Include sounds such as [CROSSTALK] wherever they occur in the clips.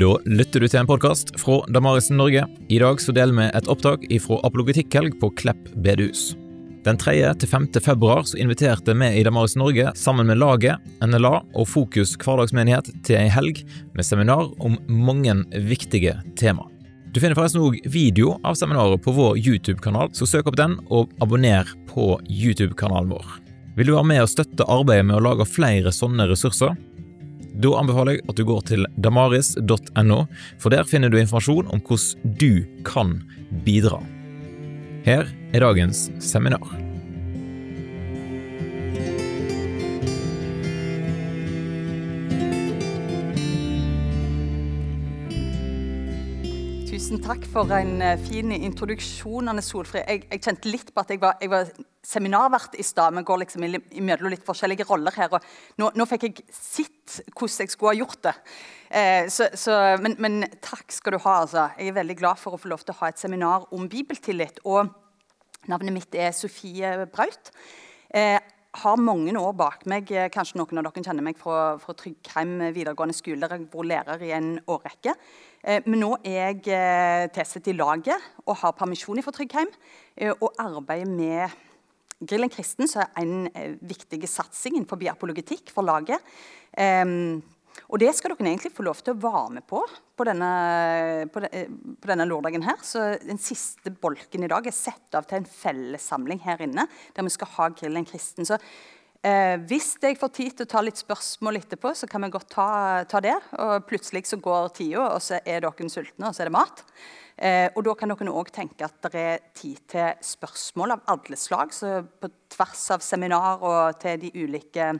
Da lytter du til en podkast fra Damarisen Norge. I dag så deler vi et opptak fra apologetikkhelg på Klepp bedehus. Den 3. til 5. februar så inviterte vi i Damaris Norge sammen med laget, NLA og Fokus hverdagsmenighet til ei helg med seminar om mange viktige tema. Du finner forresten òg video av seminaret på vår YouTube-kanal, så søk opp den og abonner på YouTube-kanalen vår. Vil du være med og støtte arbeidet med å lage flere sånne ressurser? Da anbefaler jeg at du går til damaris.no, for der finner du informasjon om hvordan du kan bidra. Her er dagens seminar. Tusen takk for en eh, fin introduksjon, Anne Solfrid. Jeg, jeg kjente litt på at jeg var, jeg var seminarvert i stad. Vi går liksom imellom litt forskjellige roller her. og Nå, nå fikk jeg sett hvordan jeg skulle ha gjort det. Eh, så, så, men, men, takk skal du ha. altså. Jeg er veldig glad for å få lov til å ha et seminar om bibeltillit. og Navnet mitt er Sofie Braut. Eh, har mange år bak meg. Eh, kanskje noen av dere kjenner meg fra, fra Tryggheim videregående skole, der jeg bor lærer i en årrekke. Eh, men nå er jeg eh, tilsatt i laget og har permisjon fra Tryggheim. Eh, og arbeider med Grillen kristen, som er en viktig satsing innenfor apologitikk for laget. Um, og det skal dere egentlig få lov til å være med på på denne, på denne lørdagen. her. Så Den siste bolken i dag er satt av til en fellessamling her inne, der vi skal ha Grillen kristen. Så eh, hvis jeg får tid til å ta litt spørsmål etterpå, så kan vi godt ta, ta det. Og plutselig så går tida, og så er dere sultne, og så er det mat. Eh, og Da kan dere òg tenke at det er tid til spørsmål av alle slag. så På tvers av seminar og til de ulike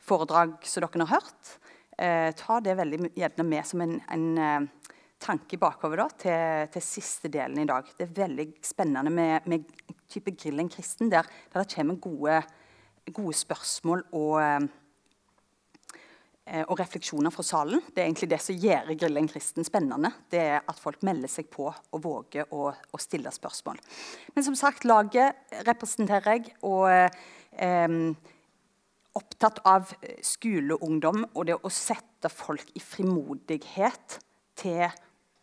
foredrag som dere har hørt. Eh, ta det veldig gjerne med som en, en eh, tanke bakover da, til, til, siste delen i dag. Det er veldig spennende med, med type Grillen kristen, der, der det kommer gode, gode spørsmål og eh, og refleksjoner fra salen. Det er egentlig det som gjør Grillen kristen spennende. Det er at folk melder seg på og våger å, å stille spørsmål. Men som sagt, laget representerer jeg. og eh, opptatt av skoleungdom og det å sette folk i frimodighet til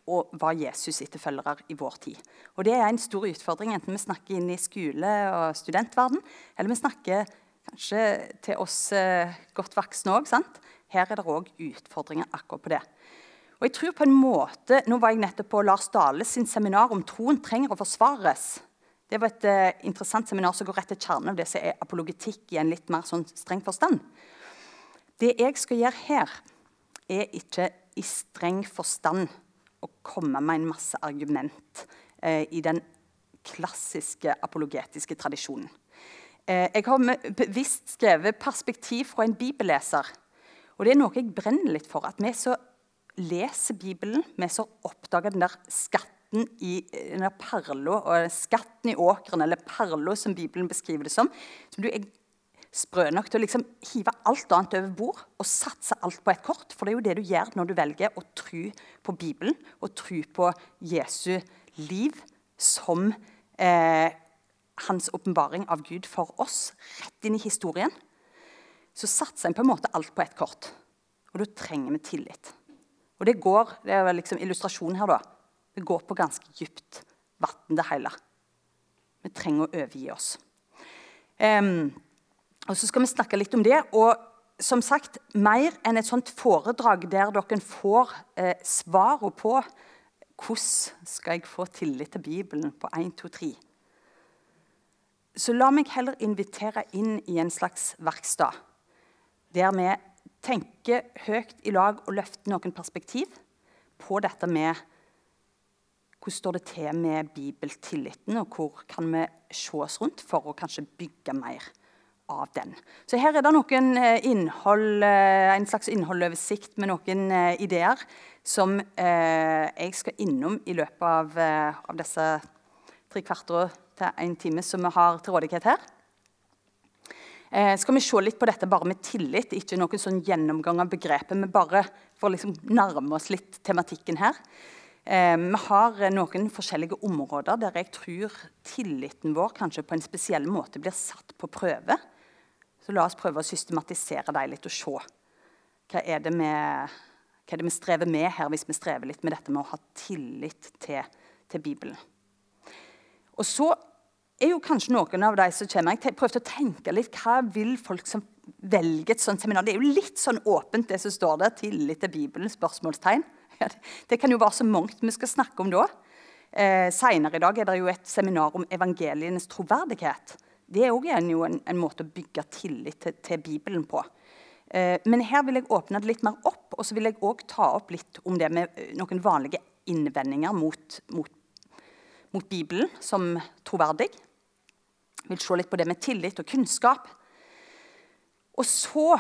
å være Jesus-etterfølgere i vår tid. Og Det er en stor utfordring, enten vi snakker inn i skole- og studentverden, eller vi snakker kanskje til oss eh, godt voksne òg. Her er det òg utfordringer akkurat på det. Og jeg tror på en måte, Nå var jeg nettopp på Lars Dale sin seminar om troen trenger å forsvares. Det var et eh, interessant seminar som går rett til kjernen av det som er apologetikk i en litt mer sånn streng forstand. Det jeg skal gjøre her, er ikke i streng forstand å komme med en masse argument eh, i den klassiske apologetiske tradisjonen. Uh, jeg har bevisst skrevet perspektiv fra en bibelleser og det er noe jeg brenner litt for. At vi så leser Bibelen, vi så oppdager den der skatten i den der perla, og skatten i åkeren, eller perla som Bibelen beskriver det som. som du er sprø nok til å liksom hive alt annet over bord og satse alt på et kort. For det er jo det du gjør når du velger å tro på Bibelen og tro på Jesu liv som eh, hans åpenbaring av Gud for oss, rett inn i historien så satser en på en måte alt på ett kort. Og da trenger vi tillit. Og det går, det er vel liksom illustrasjonen her, da. Det går på ganske dypt vann, det hele. Vi trenger å overgi oss. Um, og Så skal vi snakke litt om det. og som sagt, Mer enn et sånt foredrag der dere får eh, svarene på hvordan skal jeg få tillit til Bibelen på 1, 2, 3. Så la meg heller invitere inn i en slags verksted der vi tenker høyt i lag og løfter noen perspektiv på dette med hvordan står det til med bibeltilliten, og hvor kan vi se oss rundt for å kanskje bygge mer av den. Så Her er det noen eh, innhold, eh, en slags innholdoversikt med noen eh, ideer som jeg skal innom i løpet av, av disse tre kvarter til en time som vi har til rådighet her. Eh, skal vi se litt på dette bare med tillit, ikke noen sånn gjennomgang av begrepet. men bare for å liksom nærme oss litt tematikken her. Eh, vi har noen forskjellige områder der jeg tror tilliten vår kanskje på en spesiell måte blir satt på prøve. Så la oss prøve å systematisere dem litt og se. Hva er vi, Hva er det vi strever med her hvis vi strever litt med dette med å ha tillit til, til Bibelen? Og så er jo kanskje noen av de som kommer, Jeg prøvde å tenke litt hva vil folk som velger et sånt seminar Det er jo litt sånn åpent, det som står der. Tillit til Bibelen? spørsmålstegn. [LAUGHS] Det kan jo være så mangt vi skal snakke om da. Eh, Seinere i dag er det jo et seminar om evangelienes troverdighet. Det er òg en, en, måte å bygge tillit til, til Bibelen på. Eh, men her vil jeg åpne det litt mer opp, og så vil jeg òg ta opp litt om det med eh, noen vanlige innvendinger mot, mot, mot Bibelen som troverdig. Jeg vil se litt på det med tillit og kunnskap. Og så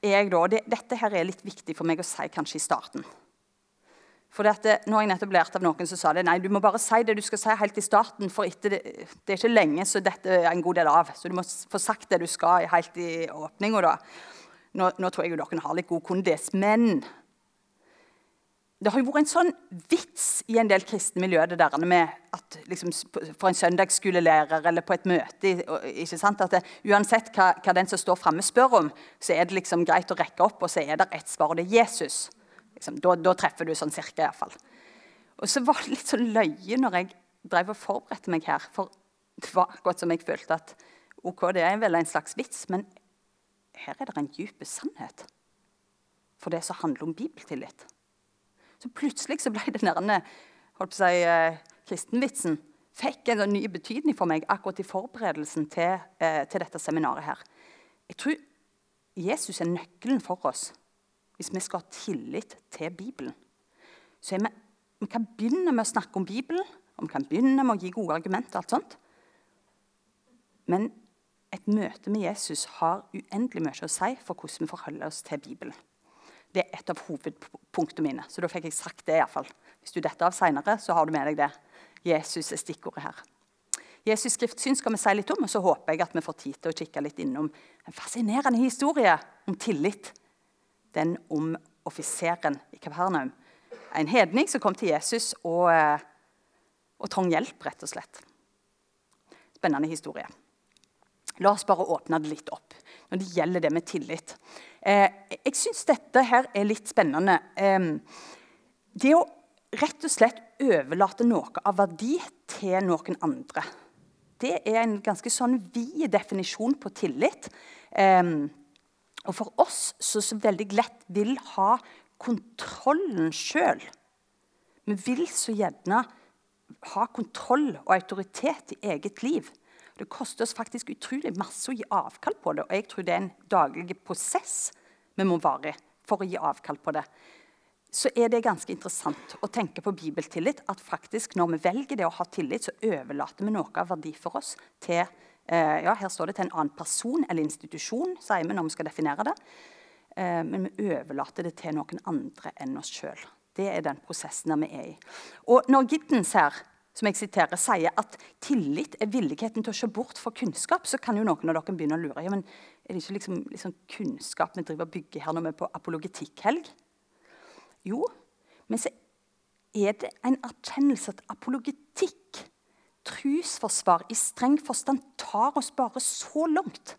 er jeg da, det, Dette her er litt viktig for meg å si kanskje i starten. For dette, nå har jeg nettopp lært av noen som sa det. Nei, du må bare si det du skal si helt i starten, for det, det, er ikke lenge så dette er en god del av. Så du må få sagt det du skal helt i åpninga. Nå, nå, tror jeg jo dere har litt god kondis, men det har jo vært en sånn vits i en del kristne miljøer det der med at liksom, for en søndagsskolelærer eller på et møte ikke sant, at det, Uansett hva, hva, den som står framme, spør om, så er det liksom greit å rekke opp, og så er det ett svar, og det er Jesus. Liksom, da, da, treffer du sånn cirka, iallfall. Og så var det litt sånn løye når jeg drev og forberedte meg her. For det var akkurat som jeg følte at ok, det er vel en slags vits, men her er det en dyp sannhet for det som handler om bibeltillit. Så plutselig så ble den derne holdt på å si, eh, kristenvitsen fikk en sånn ny betydning for meg akkurat i forberedelsen til, eh, til dette seminaret. her. Jeg tror Jesus er nøkkelen for oss hvis vi skal ha tillit til Bibelen. Så vi, vi, kan begynne med å snakke om Bibelen, og vi kan begynne med å gi gode argumenter. alt sånt. Men et møte med Jesus har uendelig mye å si for hvordan vi forholder oss til Bibelen. Det er et av hovedpunktene mine. Så da fikk jeg sagt det. I fall. Hvis du detter av seinere, så har du med deg det. Jesus er stikkordet her. Jesus' skriftsyn skal vi si litt om, og så håper jeg at vi får tid til å kikke litt innom en fascinerende historie om tillit. Den om offiseren i Kapernaum. En hedning som kom til Jesus og, eh, og trang hjelp, rett og slett. Spennende historie. La oss bare åpne det litt opp når det gjelder det med tillit. Eh, jeg syns dette her er litt spennende. Eh, det å rett og slett overlate noe av verdi til noen andre. Det er en ganske sånn vid definisjon på tillit. Eh, og for oss som så veldig lett vil ha kontrollen sjøl Vi vil så gjerne ha kontroll og autoritet i eget liv. Det koster oss faktisk utrolig masse å gi avkall på det. Og jeg tror det er en daglig prosess vi må være i for å gi avkall på det. Så er det ganske interessant å tenke på bibeltillit. At faktisk når vi velger det å ha tillit, så overlater vi noe av verdi for oss til eh, ja, her står det til en annen person eller institusjon, sier vi når vi skal definere det. Eh, men vi overlater det til noen andre enn oss sjøl. Det er den prosessen vi er i. Og når Giddens her som jeg siterer, sier at tillit er villigheten til å se bort fra kunnskap, så kan jo noen av dere begynne å lure. Ja, men Er det ikke liksom, liksom kunnskap vi driver og bygger her når vi er på apologetikk-helg? Jo, men så er det en erkjennelse at apologetikk, trusforsvar, i streng forstand tar oss bare så langt.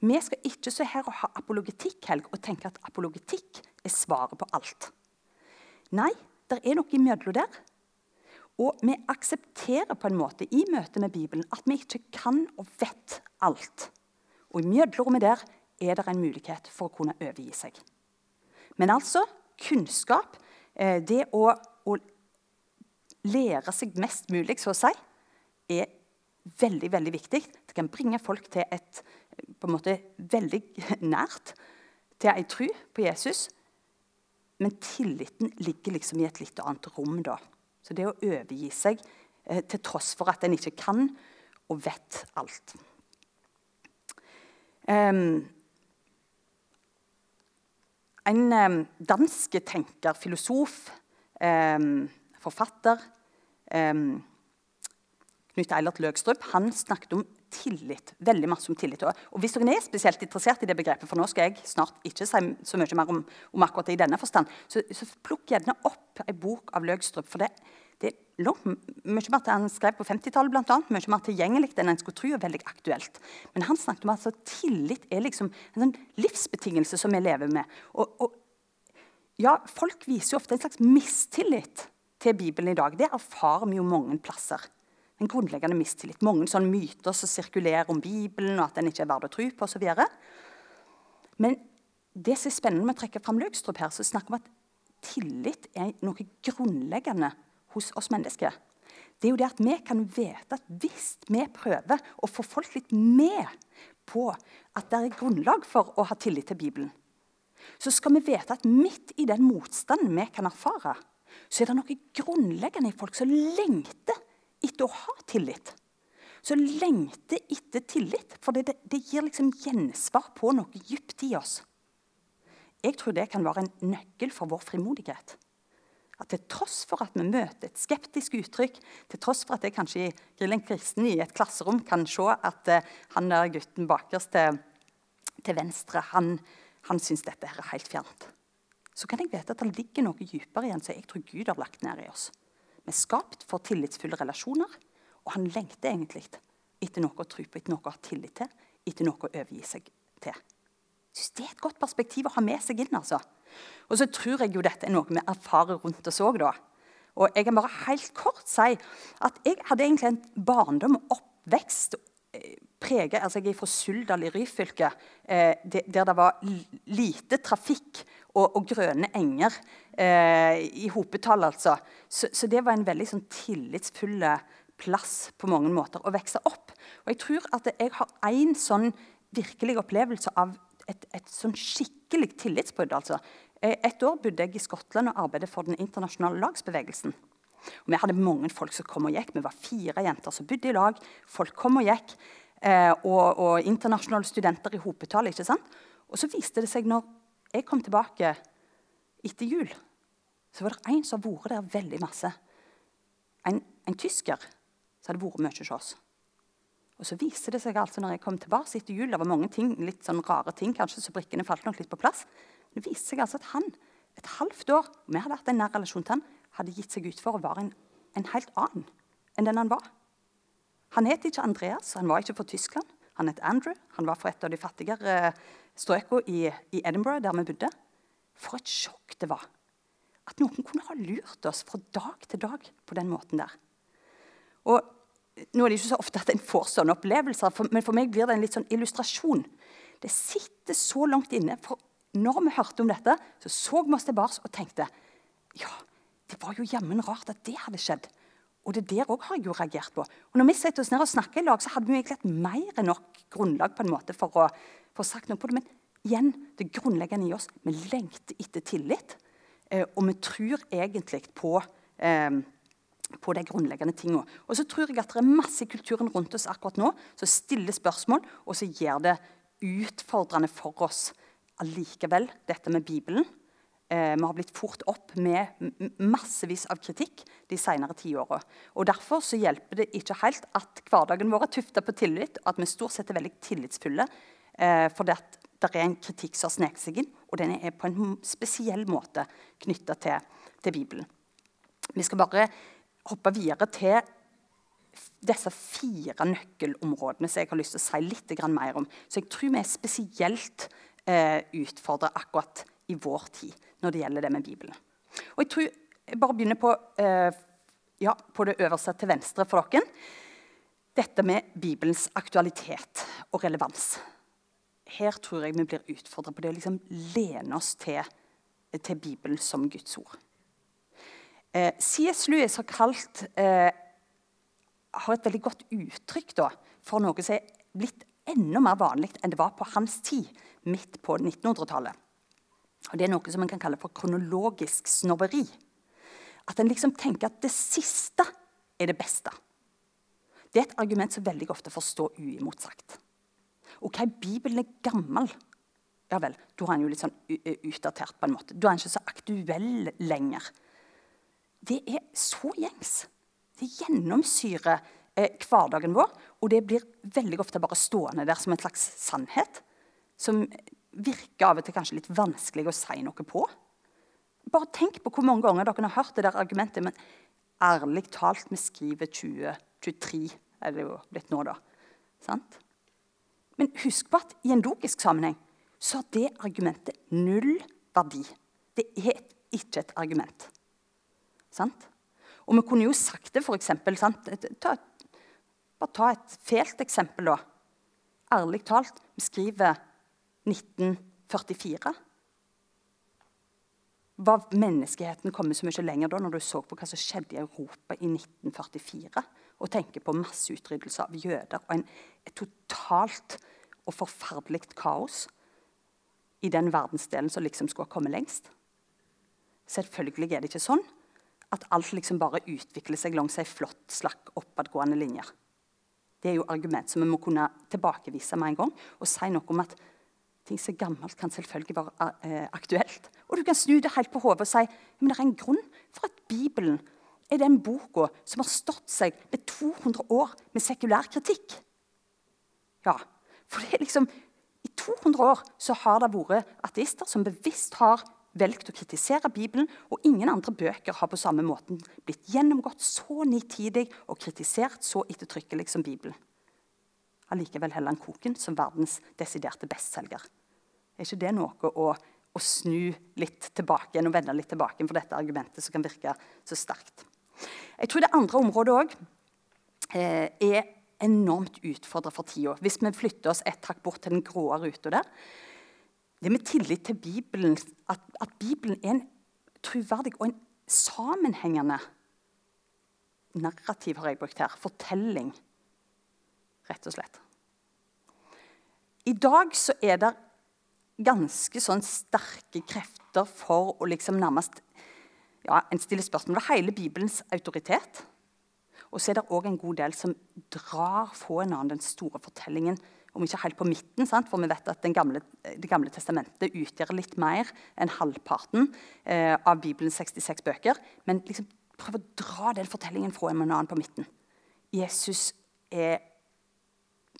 Vi skal ikke se her og ha apologetikk-helg og tenke at apologetikk er svaret på alt. Nei, det er noe imellom der. Og vi aksepterer på en måte i møte med Bibelen at vi ikke kan og vet alt. Og i mjødlerommet der er det en mulighet for å kunne overgi seg. Men altså kunnskap, eh, det å, å lære seg mest mulig, så å si, er veldig veldig viktig. Det kan bringe folk til et på en måte veldig nært til ei tro på Jesus. Men tilliten ligger liksom i et litt annet rom da. Så det å overgi seg eh, til tross for at en ikke kan og vet alt. Um, en um, dansk tenker, filosof, um, forfatter Knut Eilert Løgstrup han snakket om tillit. veldig masse om tillit. Og Hvis dere er spesielt interessert i det begrepet, for nå skal jeg snart ikke si så mye mer om, om akkurat det i denne forstand, så, så plukk gjerne opp en bok av Løgstrup. For det, det lå mye mer til han skrev på 50-tallet, blant mye mer tilgjengelig enn en skulle tro, og veldig aktuelt. Men han snakket om at altså, tillit er liksom en sånn livsbetingelse som vi lever med. Og, og ja, folk viser jo ofte en slags mistillit til Bibelen i dag. Det erfarer vi jo mange plasser. En grunnleggende mistillit. Mange sånne myter som sirkulerer om Bibelen, og at den ikke er verd å tro på osv. Men det som er spennende med å trekke fram Løgstrup her, så snakker vi om at tillit er noe grunnleggende hos oss mennesker. Det er jo det at vi kan vite at hvis vi prøver å få folk litt med på at det er grunnlag for å ha tillit til Bibelen, så skal vi vite at midt i den motstanden vi kan erfare, så er det noe grunnleggende i folk som lengter etter å ha tillit. Så lengter etter tillit, for det, det gir liksom gjensvar på noe dypt i oss. Jeg tror det kan være en nøkkel for vår frimodighet. At til tross for at vi møter et skeptisk uttrykk, til tross for at jeg kanskje i en kristen i et klasserom kan se at uh, han der gutten bakerst til, til venstre han, han syns dette her er helt fjernt, så kan jeg vite at det ligger noe dypere igjen som jeg tror Gud har lagt ned i oss. Vi er skapt for tillitsfulle relasjoner, og han lengter egentlig etter noe å tro på, etter noe å ha tillit til, etter noe å overgi seg til synes Det er et godt perspektiv å ha med seg inn. altså. Og så tror jeg jo dette er noe vi erfarer rundt oss òg. Og jeg kan bare helt kort si at jeg hadde egentlig en barndom oppvekst preget, altså Jeg er fra Suldal i Ryfylke, eh, der det var lite trafikk og, og grønne enger eh, i hopetall. altså. Så, så, det var en veldig sånn tillitsfull plass på mange måter å vokse opp. Og jeg tror at jeg har én sånn virkelig opplevelse av et, et sånn skikkelig tillitsbrudd. Altså. Eh, et år bodde jeg i Skottland og arbeidet for den internasjonale lagsbevegelsen. Og vi hadde mange folk som kom og gikk. Vi var fire jenter som bodde i lag. Folk kom og gikk. Eh, og, og, internasjonale studenter i hopetall. ikke sant? Og så viste det seg, når jeg kom tilbake etter jul, så var det en som hadde vært der veldig masse. En, en tysker som hadde vært mye hos oss. Og så viste det seg altså når jeg kom tilbake etter jul, det var mange ting, litt sånn rare ting, kanskje, så brikkene falt nok litt på plass. Det viste seg altså at han, et halvt år, vi hadde hatt en nær relasjon til han, hadde gitt seg ut for være en, en helt annen enn den han var. Han het ikke Andreas, han var ikke fra Tyskland. Han het Andrew. Han var fra et av de fattigere eh, strøkene i, i Edinburgh, der vi bodde. For et sjokk det var. At noen kunne ha lurt oss fra dag til dag på den måten der. Og nå er det ikke så ofte at en får sånne opplevelser, for, men for meg blir det en litt sånn illustrasjon. Det sitter så langt inne. For når vi hørte om dette, så så vi oss tilbake og tenkte ja, det var jo jammen rart at det hadde skjedd. Og det der òg har jeg jo reagert på. Og når vi setter oss ned og snakker i lag, så hadde vi egentlig hatt mer enn nok grunnlag på en måte for å få sagt noe på det. Men igjen, det grunnleggende i oss, vi lengter etter tillit. Eh, og vi tror egentlig på eh, på de grunnleggende tingene. Og så tror jeg at det er masse i kulturen rundt oss akkurat nå som stiller spørsmål, og som gjør det utfordrende for oss allikevel, dette med Bibelen. Eh, vi har blitt fort opp med massevis av kritikk de senere tiåra. Derfor så hjelper det ikke helt at hverdagen vår er tufta på tillit, og at vi stort sett er veldig tillitsfulle. Eh, for det, det er en kritikk som har sneket seg inn, og den er på en spesiell måte knytta til, til Bibelen. Vi skal bare hoppe videre til disse fire nøkkelområdene som jeg har lyst til å si litt mer om. Så jeg tror vi er spesielt eh, utfordra akkurat i vår tid når det gjelder det med Bibelen. Og Jeg tror jeg bare begynner på, eh, ja, på det øverste til venstre for dere. Dette med Bibelens aktualitet og relevans. Her tror jeg vi blir utfordra på det å liksom lene oss til, til Bibelen som Guds ord. Eh, C.S. Lewis har kalt eh, har et veldig godt uttrykk da, for noe som er blitt enda mer vanlig enn det var på hans tid, midt på 1900-tallet. Og Det er noe som man kan kalle for kronologisk snobberi. At en liksom tenker at det siste er det beste. Det er et argument som veldig ofte får stå uimotsagt. Ok, Bibelen er gammel. Ja vel, da er han jo litt sånn utdatert. på en måte. Da er han ikke så aktuell lenger det er så gjengs. Det gjennomsyrer eh, hverdagen vår, og det blir veldig ofte bare stående der som en slags sannhet. Som virker av og til kanskje litt vanskelig å si noe på. Bare tenk på hvor mange ganger dere har hørt det der argumentet. Men ærlig talt, vi skriver 2023, er det jo blitt nå, da. Sant? Men husk på at i en logisk sammenheng så har det argumentet null verdi. Det er ikke et argument. Sant? Og vi kunne jo sagt det, eksempel, bare ta et fælt eksempel, da. Ærlig talt, vi skriver 1944. Var menneskeheten kommet så mye lenger da, når du så på hva som skjedde i Europa i 1944? Og tenker på masseutryddelse av jøder og en, et totalt og forferdelig kaos i den verdensdelen som liksom skulle ha kommet lengst? Selvfølgelig er det ikke sånn at alt liksom bare utvikler seg langs ei flott, slakk, oppadgående linje. Det er jo argument som vi må kunne tilbakevise med en gang. Og si noe om at ting som er gammelt, kan selvfølgelig være uh, aktuelt. Og du kan snu det helt på hodet og si men det er en grunn for at Bibelen er den boka som har stått seg med 200 år med sekulær kritikk. Ja, for det er liksom I 200 år så har det vært ateister som bevisst har valgt å kritisere Bibelen, og ingen andre bøker har på samme måten blitt gjennomgått så nitidig og kritisert så ettertrykkelig som Bibelen. Allikevel heller han koken som verdens desiderte bestselger. Er ikke det noe å, å snu litt tilbake igjen og vende litt tilbake for dette argumentet som kan virke så sterkt? Jeg tror det andre området òg eh, er enormt utfordra for tida. Hvis vi flytter oss ett hakk bort til den grå ruta der, det med tillit til Bibelen, at, at Bibelen er en troverdig og en sammenhengende narrativ, har jeg brukt her. Fortelling, rett og slett. I dag så er det ganske sånn sterke krefter for å liksom nærmest ja, En stiller spørsmål ved hele Bibelens autoritet. Og så er det òg en god del som drar fra en annen den store fortellingen om ikke helt på midten, sant? for vi vet at gamle, Det gamle testamentet utgjør litt mer enn halvparten eh, av Bibelens 66 bøker. Men liksom, prøv å dra den fortellingen fra en annen på midten. Jesus er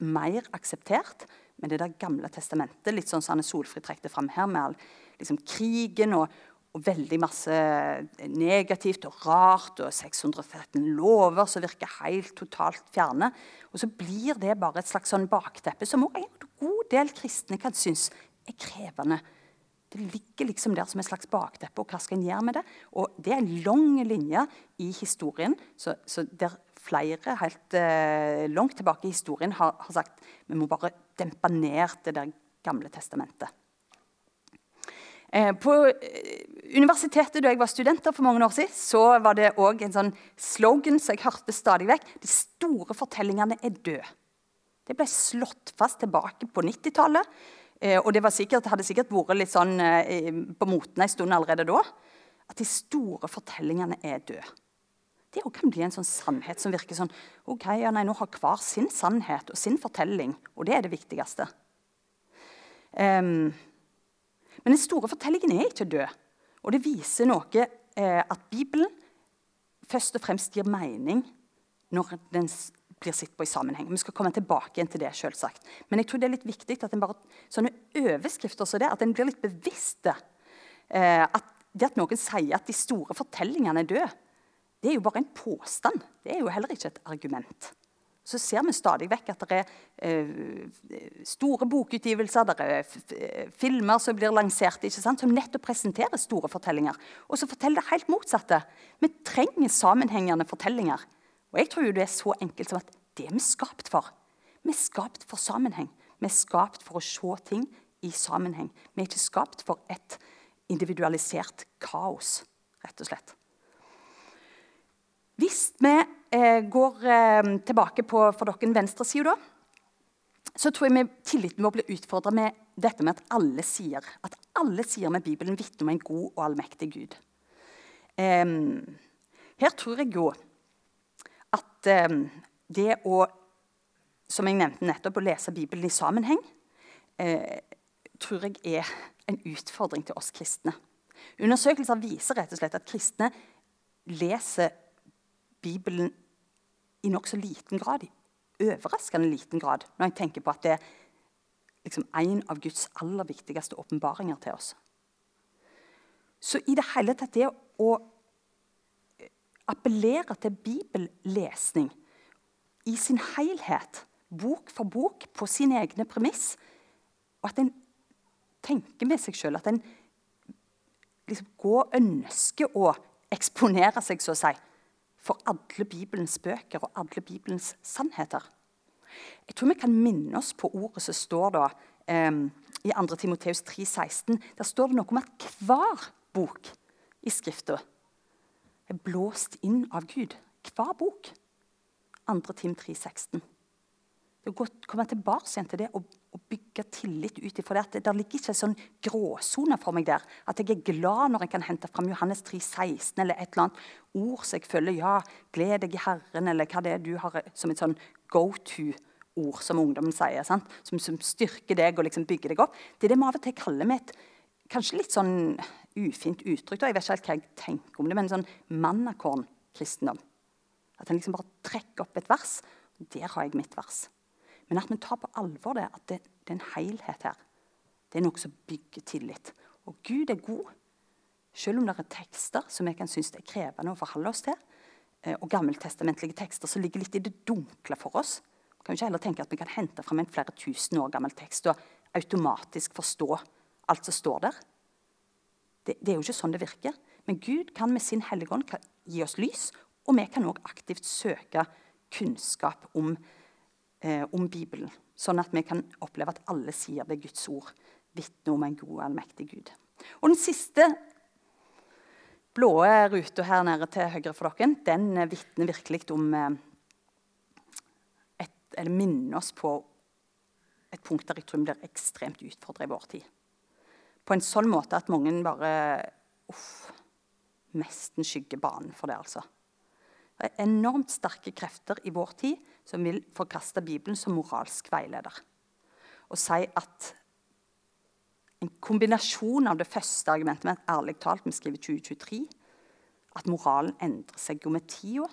mer akseptert, men det der gamle testamentet, litt sånn som Anne Solfrid trekte fram her, med all, liksom, krigen og, og veldig masse negativt og rart, og 613 lover som virker helt totalt fjerne. Og så blir det bare et slags sånn bakteppe som også en god del kristne kan synes er krevende. Det ligger liksom der som et slags bakteppe, og hva skal en gjøre med det? Og det er en lang linje i historien, så, så der flere helt eh, langt tilbake i historien har, har sagt vi må bare dempe ned det der gamle testamentet. Eh, på eh, universitetet da jeg var studenter for mange år siden, så var det òg en sånn slogan som jeg hørte stadig vekk. De store fortellingene er døde. Det ble slått fast tilbake på 90-tallet. Eh, og det sikkert, hadde sikkert vært litt sånn på moten en stund allerede da. At de store fortellingene er døde. Det kan bli en sånn sannhet som virker sånn ok, ja, nei, Nå har hver sin sannhet og sin fortelling, og det er det viktigste. Um, men den store fortellingen er ikke død. Og det viser noe eh, at Bibelen først og fremst gir mening når den blir sett på i sammenheng. Vi skal komme tilbake til det, selvsagt. Men jeg tror det er litt viktig at en bare, sånne overskrifter som det, at en blir litt bevisst. Eh, at det at noen sier at de store fortellingene er døde, det er jo bare en påstand. Det er jo heller ikke et argument så ser vi stadig vekk at det er eh, store bokutgivelser, det er eh, filmer som blir lansert, som nettopp presenterer store fortellinger. Og så forteller det helt motsatte. Vi trenger sammenhengende fortellinger. Og jeg tror jo det er så enkelt som at det er vi skapt for. Vi er skapt for sammenheng. Vi er skapt for å se ting i sammenheng. Vi er ikke skapt for et individualisert kaos, rett og slett. Hvis vi eh, går eh, tilbake på for dere venstresida, så tror jeg vi, tilliten vår blir utfordra med dette med at alle sier at alle sier med Bibelen vitner om en god og allmektig Gud. Eh, her tror jeg jo at ehm, det å som jeg nevnte nettopp, å lese Bibelen i sammenheng, eh, tror jeg er en utfordring til oss kristne. Undersøkelser viser rett og slett at kristne leser Bibelen i nokså liten grad, i overraskende liten grad, når jeg tenker på at det er liksom en av Guds aller viktigste åpenbaringer til oss. Så i det hele tatt det å appellere til bibellesning i sin helhet, bok for bok, på sine egne premiss, og at en tenker med seg sjøl at en liksom går og ønsker å eksponere seg, så å si, for alle Bibelens bøker og alle Bibelens sannheter. Jeg tror vi kan minne oss på ordet som står da eh, i 2. Timoteus 3,16. Der står det noe om at hver bok i Skrifta er blåst inn av Gud. Hver bok. 2. Tim 3,16. Det å komme tilbake igjen til det og, og bygge tillit ut ifra det. Det ligger ikke en sånn gråsone for meg der. At jeg er glad når jeg kan hente fram Johannes 3, 16 eller et eller annet ord som jeg føler ja, gled deg i Herren, eller hva det er du har som et sånn go to-ord, som ungdommen sier. Som, som, styrker deg og liksom bygger deg opp. Det er det vi av og til kaller med et kanskje litt sånn ufint uttrykk. Da. Jeg vet ikke helt hva jeg tenker om det, men sånn mannakorn-kristendom. At en liksom bare trekker opp et vers. Der har jeg mitt vers. Men at vi tar på alvor det, at det, det er en helhet her. Det er noe som bygger tillit. Og Gud er god, selv om det er tekster som vi kan synes det er krevende å forholde oss til, eh, og gammeltestamentlige tekster som ligger litt i det dunkle for oss. Vi kan ikke heller tenke at vi kan hente fram en flere tusen år gammel tekst og automatisk forstå alt som står der. Det, det er jo ikke sånn det virker. Men Gud kan med sin hellige ånd gi oss lys, og vi kan òg aktivt søke kunnskap om eh, om Bibelen, sånn at vi kan oppleve at alle sider ved Guds ord vitner om en god og allmektig Gud. Og Den siste blå ruta her nede til høyre for dere, den vitner virkelig om eh, et, Eller minner oss på et punkt der jeg tror vi blir ekstremt utfordra i vår tid. På en sånn måte at mange bare uff, nesten skygger banen for det, altså. Det er enormt sterke krefter i vår tid som vil forkaste Bibelen som moralsk veileder. Og si at en kombinasjon av det første argumentet med ærlig talt, vi skriver 2023, at moralen endrer seg jo med tida,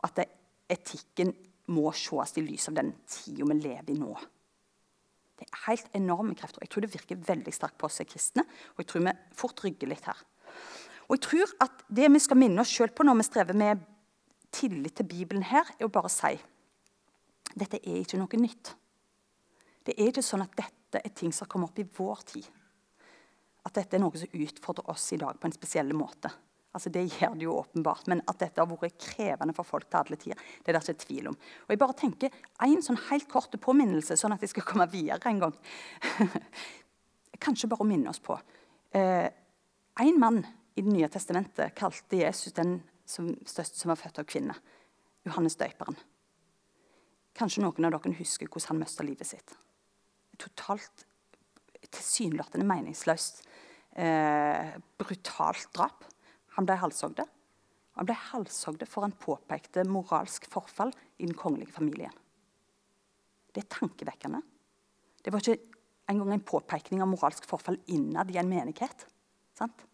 og at etikken må ses i lys av den tida vi lever i nå. Det er helt enorme krefter. Jeg tror det virker veldig sterkt på oss kristne, og jeg tror vi fort rygger litt her. Og jeg tror at Det vi skal minne oss sjøl på når vi strever med tillit til Bibelen her, er å bare si dette er ikke noe nytt. Det er ikke sånn at dette er ting som kommer opp i vår tid. At dette er noe som utfordrer oss i dag på en spesiell måte. Altså Det gjør det jo åpenbart, Men at dette har vært krevende for folk til alle tider, det er det ikke tvil om. Og jeg bare tenker, En sånn helt kort påminnelse, sånn at jeg skal komme videre en gang. [LAUGHS] Kanskje bare å minne oss på. Eh, en mann i Det nye testamentet kalte Jesus den som, som var født av kvinne. Johannes døperen. Kanskje noen av dere husker hvordan han mista livet sitt. Totalt tilsynelatende meningsløst, eh, brutalt drap. Han ble halshogd. Han ble halshogd for han påpekte moralsk forfall i den kongelige familien. Det er tankevekkende. Det var ikke engang en påpekning av moralsk forfall innad i en menighet. Sant?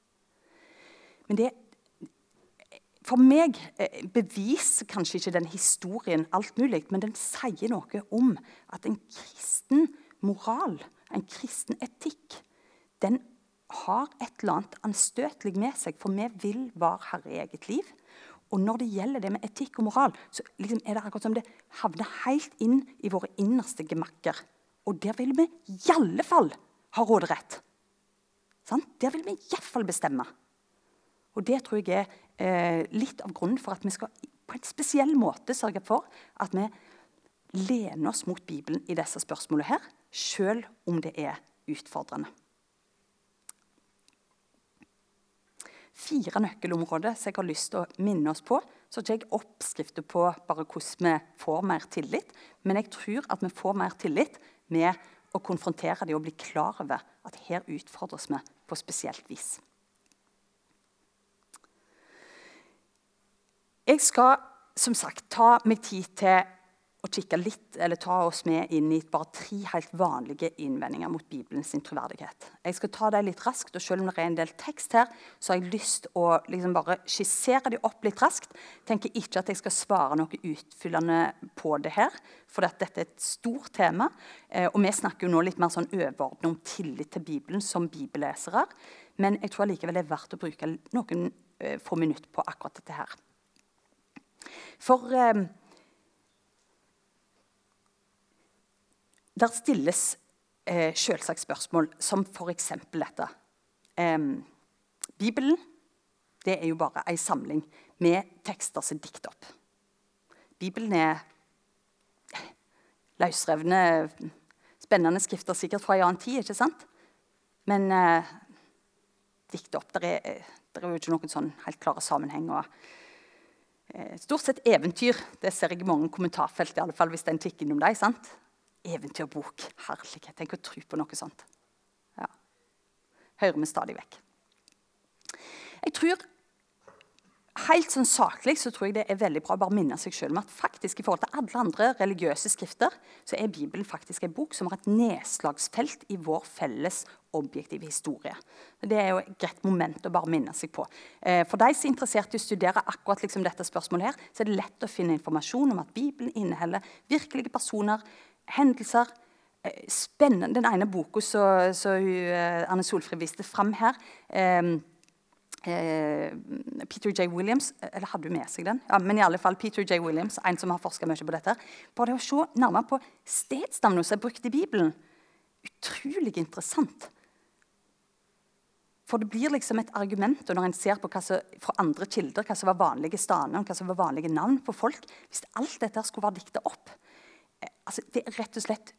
Men det for meg eh, beviser kanskje ikke den historien alt mulig, men den sier noe om at en kristen moral, en kristen etikk, den har et eller annet anstøtelig med seg, for vi vil være herre i eget liv. Og når det gjelder det med etikk og moral, så liksom er det akkurat som det havner helt inn i våre innerste gemakker. Og der vil vi i alle fall ha råderett. Sånn? Der vil vi iallfall bestemme. Og det tror jeg er litt av grunnen for at vi skal på en spesiell måte sørge for at vi lener oss mot Bibelen i disse spørsmålene her, sjøl om det er utfordrende. Fire nøkkelområder som jeg har lyst til å minne oss på. Så ikke jeg oppskrifter på bare hvordan vi får mer tillit, men jeg tror at vi får mer tillit med å konfrontere dem og bli klar over at her utfordres vi på spesielt vis. Jeg skal som sagt ta meg tid til å kikke litt, eller ta oss med inn i bare tre helt vanlige innvendinger mot Bibelens troverdighet. Jeg skal ta dem litt raskt, og selv om det er en del tekst her, så har jeg lyst å liksom bare skissere dem opp litt raskt. Tenker ikke at jeg skal svare noe utfyllende på det her, for dette er et stort tema. Eh, og vi snakker jo nå litt mer sånn overordnet om tillit til Bibelen som bibellesere. Men jeg tror allikevel det er verdt å bruke noen eh, få minutter på akkurat dette her. For eh, der stilles eh, selvsagt spørsmål som f.eks. dette. Eh, Bibelen det er jo bare ei samling med tekster som er dikt opp. Bibelen er løsrevne, spennende skrifter sikkert fra en annen tid, ikke sant? Men eh, dikt opp. Det er, er, jo ikke noen sånn helt klare sammenheng. Eh, stort sett eventyr. Det ser jeg i mange kommentarfelt, i alle fall hvis det er en tikk innom deg. sant? Eventyrbok. Herlighet. Tenk å tro på noe sånt. Ja. Hører vi stadig vekk. Jeg tror Helt sånn saklig så tror jeg det er veldig bra å bare minne seg selv om at faktisk i forhold til alle andre religiøse skrifter, så er Bibelen faktisk en bok som har et nedslagsfelt i vår felles objektive historie. Det er jo et greit moment å bare minne seg på. Eh, for de som er interessert i å studere akkurat liksom dette spørsmålet, her, så er det lett å finne informasjon om at Bibelen inneholder virkelige personer, hendelser, eh, spennende Den ene boka som eh, Anne Solfrid viste fram her Peter J. Williams Eller hadde du med seg den? Ja, men i alle fall Peter J. Williams, en som har forska mye på dette. Bare det å se nærmere på stedsnavnene som er brukt i Bibelen. Utrolig interessant. For det blir liksom et argument når en ser på hva som, fra andre kilder, hva som var vanlige staner, hva som var vanlige navn på folk. Hvis alt dette skulle være dikta opp eh, altså, Det er rett og slett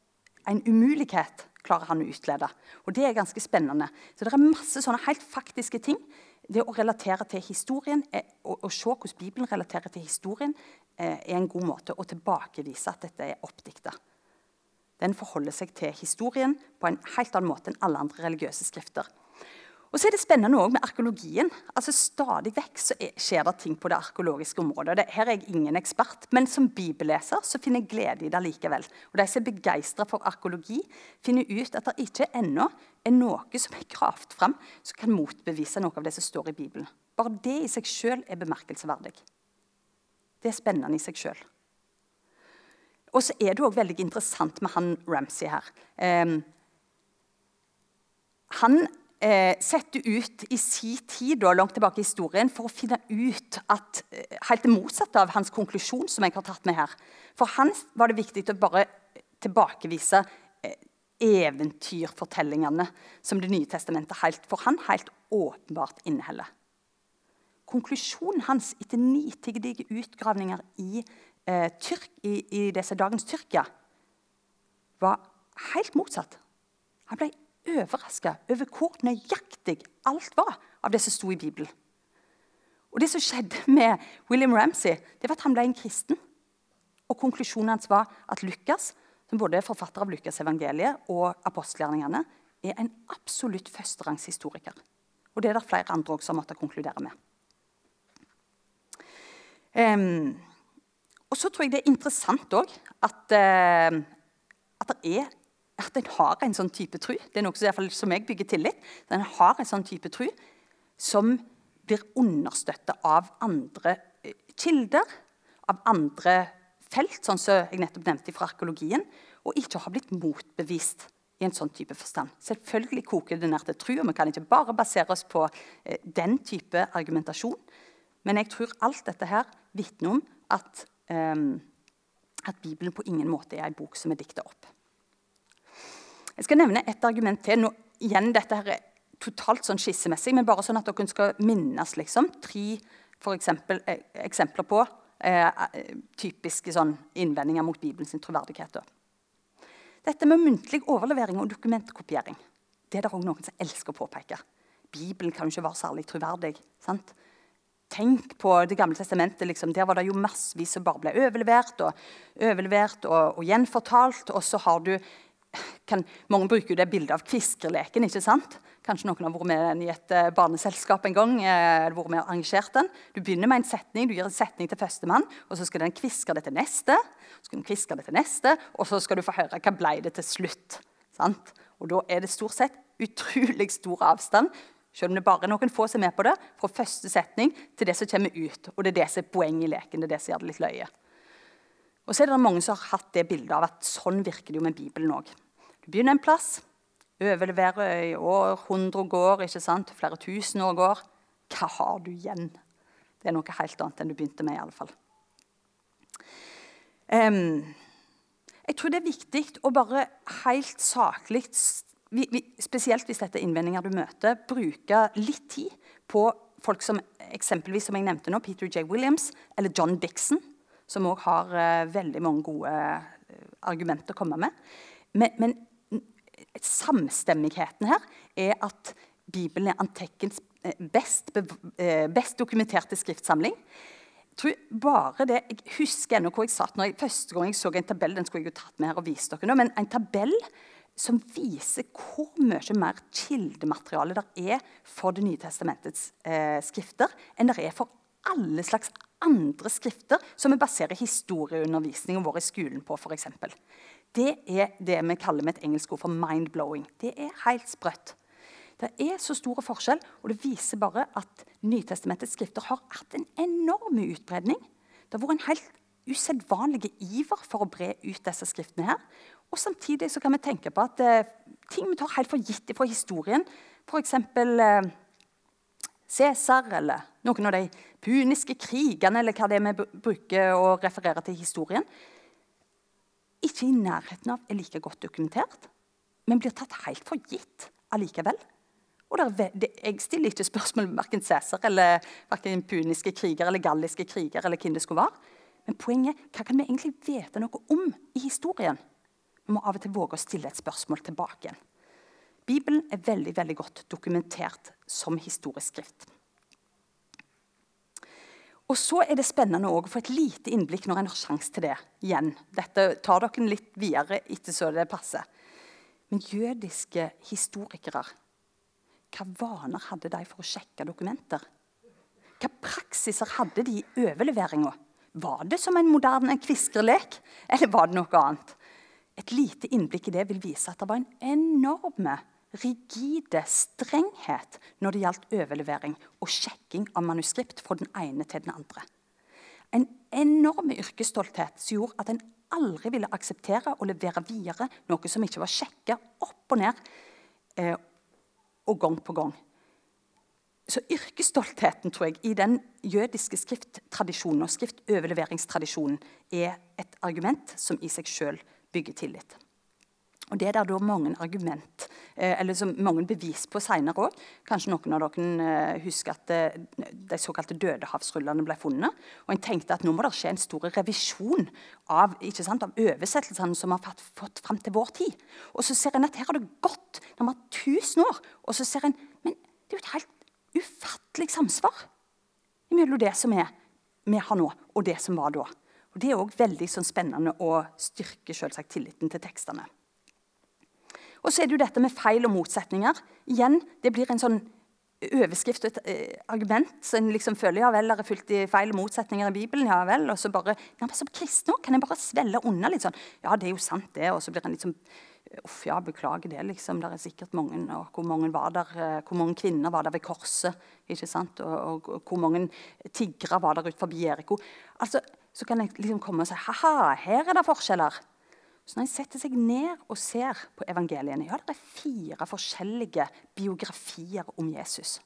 en umulighet, klarer han å utlede. Og det er ganske spennende. Så det er masse sånne helt faktiske ting det å relatere til historien, å, å se hvordan Bibelen relaterer til historien, eh, er en god måte å tilbakevise at dette er oppdikta. Den forholder seg til historien på en helt annen måte enn alle andre religiøse skrifter. Og så er det spennende også med arkeologien. Altså Stadig vekk så skjer det ting på det arkeologiske området. her er jeg ingen ekspert, men som bibelleser så finner jeg glede i det likevel. Og De som er begeistra for arkeologi, finner ut at det ikke ennå er noe som er gravd fram som kan motbevise noe av det som står i Bibelen. Bare det i seg sjøl er bemerkelsesverdig. Det er spennende i seg sjøl. Og så er det òg veldig interessant med han Ramsay her. Um, han sette ut i si tid da, langt tilbake i historien for å finne ut at eh, Helt det motsatte av hans konklusjon, som jeg har tatt med her. For han var det viktig å bare tilbakevise eh, eventyrfortellingene som Det nye testamentet helt, for han helt åpenbart inneholder. Konklusjonen hans etter nitidige utgravninger i, eh, Tyrk, i, i disse dagens Tyrkia var helt motsatt. Han ble overraska over hvor nøyaktig alt var av det som sto i Bibelen. Og Det som skjedde med William Ramsay, det var at han ble en kristen. Og Konklusjonen hans var at Lukas, som både er forfatter av Lukas-evangeliet og apostelgjerningene, er en absolutt førsterangshistoriker. Og det er det flere andre også har måttet konkludere med. Um, og så tror jeg det er interessant òg at, uh, at det er at en har en sånn type tru. Det er noe som, som jeg bygger tillit. En har en sånn type tru som blir understøtta av andre eh, kilder, av andre felt, sånn som jeg nettopp nevnte fra arkeologien, og ikke har blitt motbevist i en sånn type forstand. Selvfølgelig koker det ned til tru, og vi kan ikke bare basere oss på eh, den type argumentasjon. Men jeg tror alt dette her vitner om at, eh, at Bibelen på ingen måte er en bok som er dikta opp. Jeg skal nevne et argument til. Nå, igjen, dette her er totalt sånn skissemessig, men bare sånn at dere skal minnes liksom, tre for eksempel, eh, eksempler på eh, typiske sånn, innvendinger mot Bibelens troverdighet. Dette med muntlig overlevering og dokumentkopiering det er det også noen som elsker å påpeke. Bibelen kan jo ikke være særlig troverdig. sant? Tenk på Det gamle testamentet. Liksom. Der var det jo massevis som bare ble overlevert og, overlevert og, og gjenfortalt. Og så har du kan, mange bruker jo det bildet av kviskerleken. ikke sant? Kanskje noen har vært med i et uh, barneselskap en gang. Uh, vært med og arrangert den. Du begynner med en setning, du gir en setning til førstemann, og så skal den kviske det til neste, så skal den kviske det til neste, og så skal du få høre hva ble det til slutt. Sant? Og Da er det stort sett utrolig stor avstand, selv om det bare er noen få som er med på det, fra første setning til det som kommer ut. Og det er det som er poenget i leken. det er det som gjør det litt løye. Og så er det mange som har hatt det bildet av at sånn virker det jo med Bibelen òg. Du begynner en plass, overleverer i år, hundre går, ikke sant? flere tusen år går. Hva har du igjen? Det er noe helt annet enn du begynte med. i alle fall. Um, jeg tror det er viktig å bare helt saklig, spesielt hvis dette er innvendinger du møter, bruke litt tid på folk som eksempelvis, som jeg nevnte nå, Peter J. Williams eller John Dixon, som òg har uh, veldig mange gode uh, argumenter å komme med. Men, men, samstemmigheten her er at Bibelen er antikkens best, best dokumenterte skriftsamling tror bare det, Jeg husker ennå hvor jeg satt når jeg, første gang jeg så en tabell. den skulle jeg jo tatt med her og vise dere nå, men en tabell som viser hvor mye mer kildemateriale det er for Det nye testamentets eh, skrifter enn det er for alle slags andre skrifter som vi baserer historieundervisningen vår i skolen på. For eksempel. Det er det vi kaller med et engelsk ord for mind-blowing. Det er helt sprøtt. Det er så store forskjell, og det viser bare at Nytestamentets skrifter har hatt en enorm utbredning. Det har vært en helt usedvanlig iver for å bre ut disse skriftene. her. Og Samtidig så kan vi tenke på at eh, ting vi tar helt for gitt fra historien, f.eks. Eh, Cæsar eller noen av de puniske krigene, eller hva det er vi bruker å referere til historien, ikke i nærheten av er like godt dokumentert, men blir tatt helt for gitt allikevel. Og der, det, jeg stiller ikke spørsmål med verken Cæsar eller verken puniske kriger eller galliske kriger. eller hvem det skulle være. Men poenget hva kan vi egentlig vite noe om i historien? Vi må av og til våge å stille et spørsmål tilbake igjen. Bibelen er veldig veldig godt dokumentert som historisk skrift. Og så er det spennende å få et lite innblikk når en har sjanse til det igjen. Dette tar dere litt videre etter så det passer. Men jødiske historikere hva vaner hadde de for å sjekke dokumenter? Hva praksiser hadde de i overleveringa? Var det som en moderne kviskerlek, eller var det noe annet? Et lite innblikk i det vil vise at det var en enorme, rigide strenghet når det gjaldt overlevering og sjekking av manuskript fra den ene til den andre. En enorm yrkesstolthet som gjorde at en aldri ville akseptere å levere videre noe som ikke var sjekka opp og ned eh, og gang på gang. Så yrkesstoltheten tror jeg, i den jødiske skrifttradisjonen og skriftoverleveringstradisjonen er et argument som i seg sjøl bygger tillit. Og Det er det da mange argument, eh, eller som mange bevis på seinere òg. Kanskje noen av dere eh, husker at eh, de såkalte dødehavsrullene ble funnet. Og en tenkte at nå må det skje en stor revisjon av, sant, av oversettelsene som har fått, fram til vår tid. Og så ser en at her har det gått nærmere 1000 år. Og så ser en men det er jo et helt ufattelig samsvar mellom det som er, vi har nå, og det som var da. Og Det er òg veldig sånn, spennende å styrke selvsagt, tilliten til tekstene. Og så er det jo dette med feil og motsetninger. Igjen, Det blir en sånn overskrift og et eh, argument. Så en liksom føler ja vel, det er fullt i feil og motsetninger i Bibelen. ja vel, Og så bare ja, men Som kristen kan en bare svelle unna litt sånn. Ja, det er jo sant, det. Og så blir en liksom Uff, ja, beklager det, liksom. Det er sikkert mange. Og hvor mange var der, eh, hvor mange kvinner var der ved korset? ikke sant? Og, og, og hvor mange tiggere var der ut forbi Jeriko? Altså, så kan jeg liksom komme og si ha-ha, her er det forskjeller. Så når en setter seg ned og ser på evangeliene, ja, det er fire forskjellige biografier om Jesus.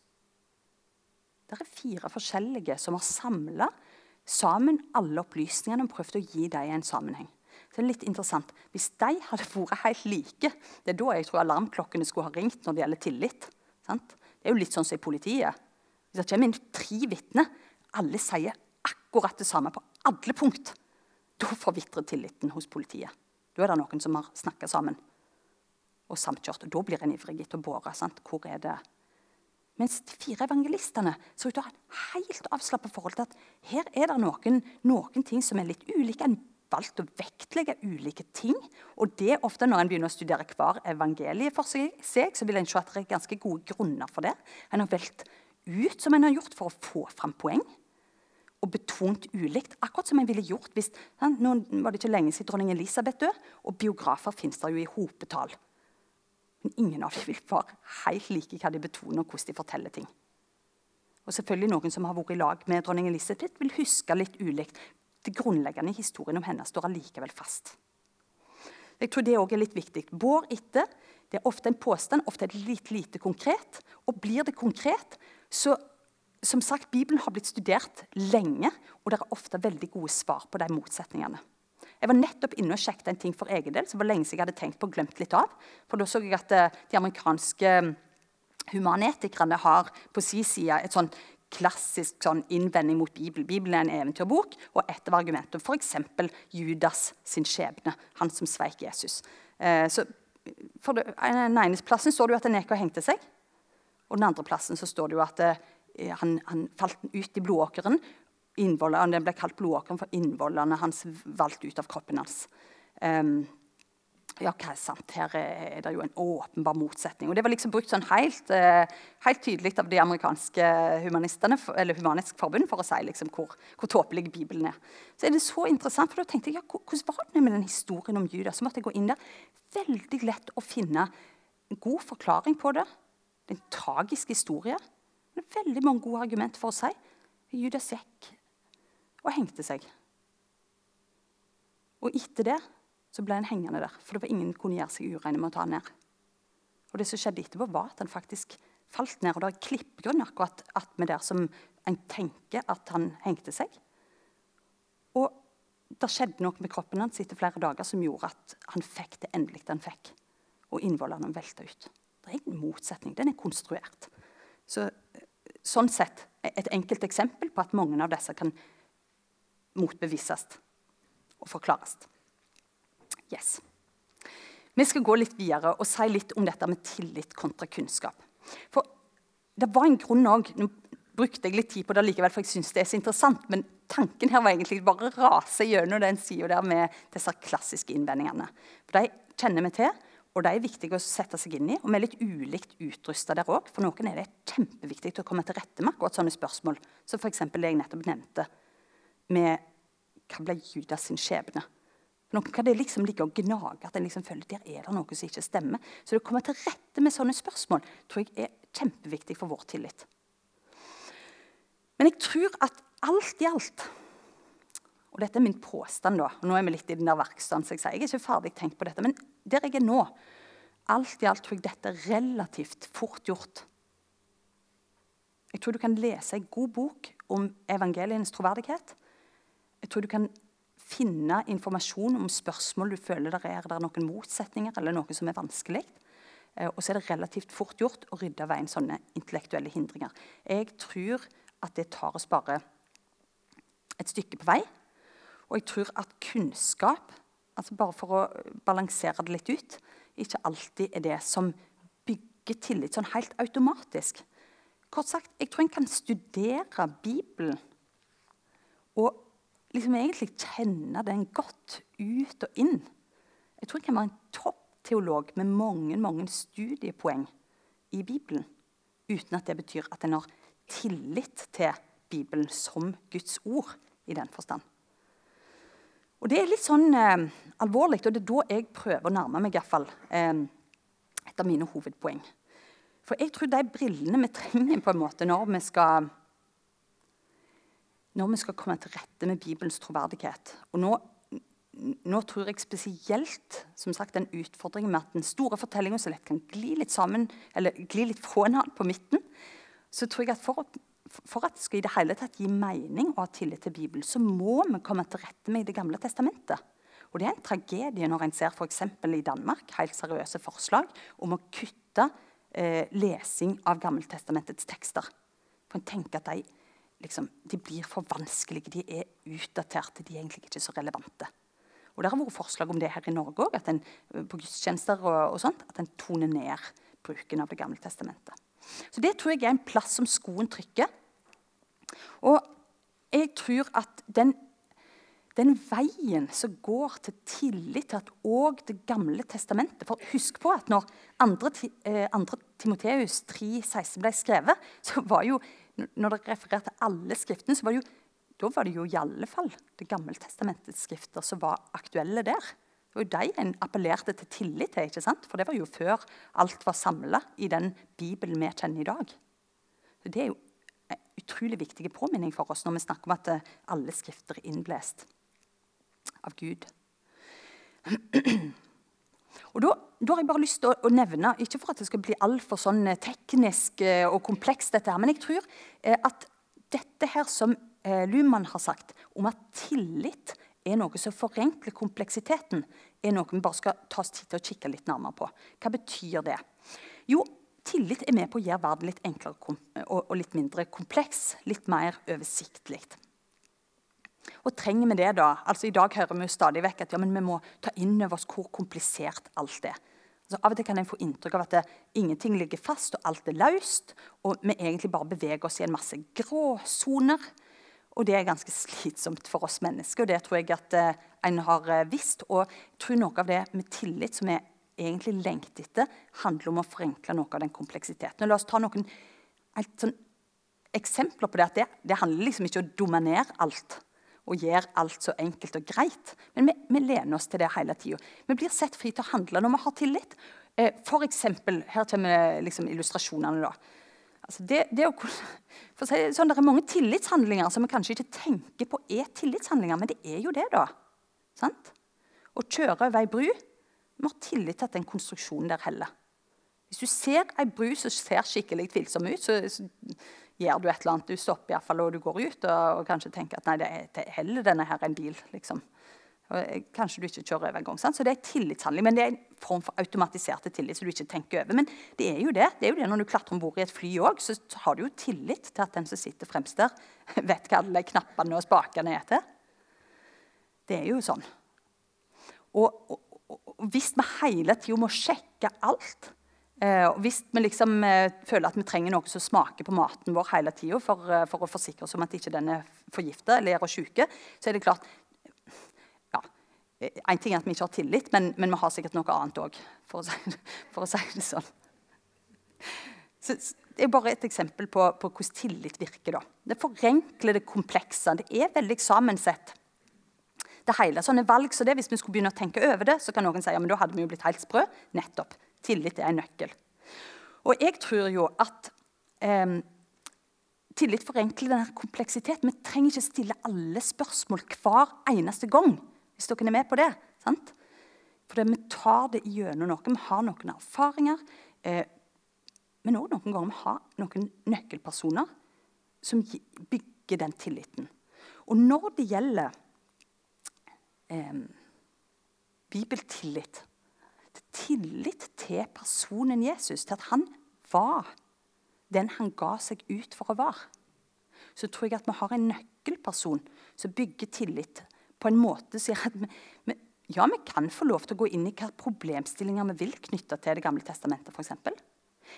Det er fire forskjellige som har samla sammen alle opplysningene og prøvd å gi dem en sammenheng. Så det er litt interessant. Hvis de hadde vært helt like Det er da jeg tror alarmklokkene skulle ha ringt når det gjelder tillit. Sant? Det er jo litt sånn som i politiet. Hvis det kommer inn tre vitner, alle sier akkurat det samme på alle punkt, da forvitrer tilliten hos politiet. Da er det noen som har snakka sammen og samkjørt. Da blir en ivrig etter å bore. Hvor er det? Mens de fire evangelistene så ut til å ha et helt avslappa forhold til at her er det noen, noen ting som er litt ulike. En valgt å vektlegge ulike ting. Og det er ofte når en begynner å studere hver evangelie for seg, så vil en se at det er ganske gode grunner for det. En har valgt ut som en har gjort for å få fram poeng betont ulikt. Akkurat som en ville gjort hvis Nå var det ikke lenge siden dronning Elisabeth død, og biografer finnes der jo i hopetall. Men ingen av dem vil være helt like hva de betoner, og hvordan de forteller ting. Og selvfølgelig Noen som har vært i lag med dronning Elisabeth, vil huske litt ulikt. Det grunnleggende i historien om henne står allikevel fast. Jeg tror det også er litt viktig. Bår etter det er ofte en påstand, ofte er det litt lite konkret. Og blir det konkret, så som sagt, Bibelen har blitt studert lenge, og det er ofte veldig gode svar på de motsetningene. Jeg var nettopp inne og sjekket en ting for egen del som var lenge siden jeg hadde tenkt på og glemt litt av. For Da så jeg at eh, de amerikanske Humanetikerne har på sin side et sånn klassisk sånn innvending mot Bibelen. Bibelen er en eventyrbok, og et av argumentene f.eks. Judas sin skjebne, han som sveik Jesus. Eh, så for det, Den ene plassen står det jo at Neko hengte seg. Og den andre plassen så står det jo at eh, han, han, falt ut i blodåkeren. Den ble kalt blodåkeren for innvollene hans valgte ut av kroppen hans. Um, ja, hva er sant? Her er det jo en åpenbar motsetning. Og Det var liksom brukt sånn helt, eh, helt tydelig av de amerikanske humanistene, eller Humanisk Forbund for å si liksom hvor, hvor tåpelig Bibelen er. Så er det så interessant, for da tenkte jeg, ja, Hvordan var det med den historien om Judas? Så måtte jeg gå inn der. Veldig lett å finne en god forklaring på det. Det er en tragisk historie. Det er veldig mange gode argumenter for å si Judas gikk og hengte seg. Og etter det så ble han hengende der. For det var ingen kunne gjøre seg ureine med å ta han ned. Og det som skjedde etterpå, var at han faktisk falt ned. Og det er klippgrunn akkurat attmed der som en tenker at han hengte seg. Og det skjedde noe med kroppen hans etter flere dager som gjorde at han fikk det endelig han fikk. Og innvollene velta ut. Det er ingen motsetning. Den er konstruert. Så, sånn sett et enkelt eksempel på at mange av disse kan motbevises og forklares. Yes. Vi skal gå litt videre og si litt om dette med tillit kontra kunnskap. For det var en grunn òg Nå brukte jeg litt tid på det likevel, for jeg synes det er så interessant. Men tanken her var egentlig bare å rase gjennom den sida der med disse klassiske innvendingene. For De kjenner vi til, og de er viktige å sette seg inn i. Og vi er litt ulikt utrusta der òg. For noen er det kjempeviktig å komme til rette med akkurat sånne spørsmål. Som f.eks. det jeg nettopp nevnte med hva ble Judas sin skjebne? Noen kan det liksom ligge og gnage at en liksom føler der er det noe som ikke stemmer. Så det å komme til rette med sånne spørsmål tror jeg er kjempeviktig for vår tillit. Men jeg tror at alt i alt Og dette er min påstand, da. og Nå er vi litt i den der verkstaden, så jeg sier jeg er ikke ferdig tenkt på dette. Men der jeg er nå, alt i alt tror jeg dette er relativt fort gjort. Jeg tror du kan lese en god bok om evangelienes troverdighet. Jeg tror du kan finne informasjon om spørsmål du føler der er, der er noen motsetninger eller noe som er vanskelig. Eh, og så er det relativt fort gjort å rydde av veien sånne intellektuelle hindringer. Jeg tror at det tar oss bare et stykke på vei. Og jeg tror at kunnskap, altså bare for å balansere det litt ut, ikke alltid er det som bygger tillit sånn helt automatisk. Kort sagt, jeg tror en kan studere Bibelen og liksom egentlig kjenne den godt ut og inn. Jeg tror jeg kan være en toppteolog med mange, mange studiepoeng i Bibelen uten at det betyr at en har tillit til Bibelen som Guds ord i den forstand. Og Det er litt sånn eh, alvorlig, og det er da jeg prøver å nærme meg i hvert fall, eh, et av mine hovedpoeng. For jeg tror de brillene vi trenger på en måte når vi skal når vi skal komme til rette med Bibelens troverdighet. Og nå, nå tror jeg spesielt som sagt, den utfordringen med at den store fortellinga så lett kan gli litt sammen, eller gli litt fra hverandre på midten. Så tror jeg at for, for, at det skal i det hele tatt gi mening og ha tillit til Bibelen, så må vi komme til rette med Det gamle testamentet. Og Det er en tragedie når en ser f.eks. i Danmark helt seriøse forslag om å kutte eh, lesing av Gammeltestamentets tekster. For en tenker at de liksom, de blir for vanskelige, de er utdaterte, de er egentlig ikke så relevante. Og Det har vært forslag om det her i Norge òg, på gudstjenester og, og, sånt, at en toner ned bruken av Det gamle testamentet. Så Det tror jeg er en plass som skoen trykker. Og jeg tror at den, den veien som går til tillit til at òg Det gamle testamentet For husk på at når 2. Eh, Timoteus 3,16 ble skrevet, så var jo når det refererte alle skriftene, så var det jo, da var det jo i alle fall Det gamle testamentets skrifter som var aktuelle der. Det var jo de en appellerte til tillit til, ikke sant? for det var jo før alt var samla i den Bibelen vi kjenner i dag. Så Det er jo utrolig viktig påminning for oss når vi snakker om at eh, alle skrifter er innblest av Gud. Og da, da, har jeg bare lyst til å, å, nevne, ikke for at det skal bli altfor sånn eh, teknisk eh, og komplekst, dette her, men jeg tror at dette her som Luhmann har sagt, om at tillit er noe som forenkler kompleksiteten, er noe vi bare skal ta oss tid til å kikke litt nærmere på. Hva betyr det? Jo, tillit er med på å gjøre verden litt enklere og, litt mindre kompleks. Litt mer oversiktlig. Og trenger vi det, da? Altså I dag hører vi jo stadig vekk at ja, vi må ta inn over oss hvor komplisert alt er. Altså, av og til kan en få inntrykk av at det, ingenting ligger fast, og alt er løst. Og vi egentlig bare beveger oss i en masse gråsoner. Og det er ganske [LAUGHS] slitsomt for oss mennesker, og det tror jeg at eh, en har eh, visst. Og jeg tror noe av det med tillit som vi egentlig lengter etter, handler om å forenkle noe av den kompleksiteten. Og la oss ta noen sånn, eksempler på det. at det, det handler liksom ikke om å dominere alt og gjøre alt så enkelt og greit. Men vi, vi lener oss til det hele tida. Vi blir sett fri til å handle når vi har tillit. Eh, for eksempel, her kommer liksom illustrasjonene. da. Altså det, det å, si sånn, det er mange tillitshandlinger som vi kanskje ikke tenker på er tillitshandlinger, men det er jo det, da. Sant? Å kjøre over ei bru Vi har tillit til at den konstruksjonen der heller. Hvis du ser ei bru som ser skikkelig tvilsom ut, så, så gjør du et eller annet. Du stopper iallfall, og du går ut og, og kanskje tenker at nei, det er, er heller denne her en bil. liksom. Og, eh, kanskje du ikke kjører over en gang. Sant? Så det er tillitshandling, men det er en form for automatiserte tillit. som du ikke tenker over. Men det er jo det. det er jo det Når du klatrer om bord i et fly òg, så har du jo tillit til at den som sitter fremst der, [LAUGHS] vet hva alle knappene og spakene er til. Det er jo sånn. Og, og hvis vi hele tida må sjekke alt og hvis vi liksom eh, føler at vi trenger noe som smaker på maten vår hele tida for, eh, for, å forsikre oss om at ikke den er forgifta eller er syke, så er det klart ja, En ting er at vi ikke har tillit, men, men vi har sikkert noe annet òg, for, for, å si det sånn. Så, det er bare et eksempel på, på hvordan tillit virker. Da. Det forenkler det komplekse. Det er veldig sammensett. Det hele sånne valg, så det, Hvis vi skulle begynne å tenke over det, så kan noen si ja, men da hadde vi jo blitt helt sprø. Nettopp. Tillit er en nøkkel. Og jeg tror jo at eh, tillit forenkler denne kompleksiteten. Vi trenger ikke stille alle spørsmål hver eneste gang. Hvis dere er med på det. sant? For vi tar det gjennom noe. Vi har noen erfaringer. Eh, men òg noen ganger vi har noen nøkkelpersoner som bygger den tilliten. Og når det gjelder eh, bibeltillit, tillit til personen Jesus, til at han var den han ga seg ut for å være, så tror jeg at vi har en nøkkelperson som bygger tillit på en måte som gjør at vi, vi, ja, vi kan få lov til å gå inn i hvilke problemstillinger vi vil knytte til Det gamle testamentet. For eksempel.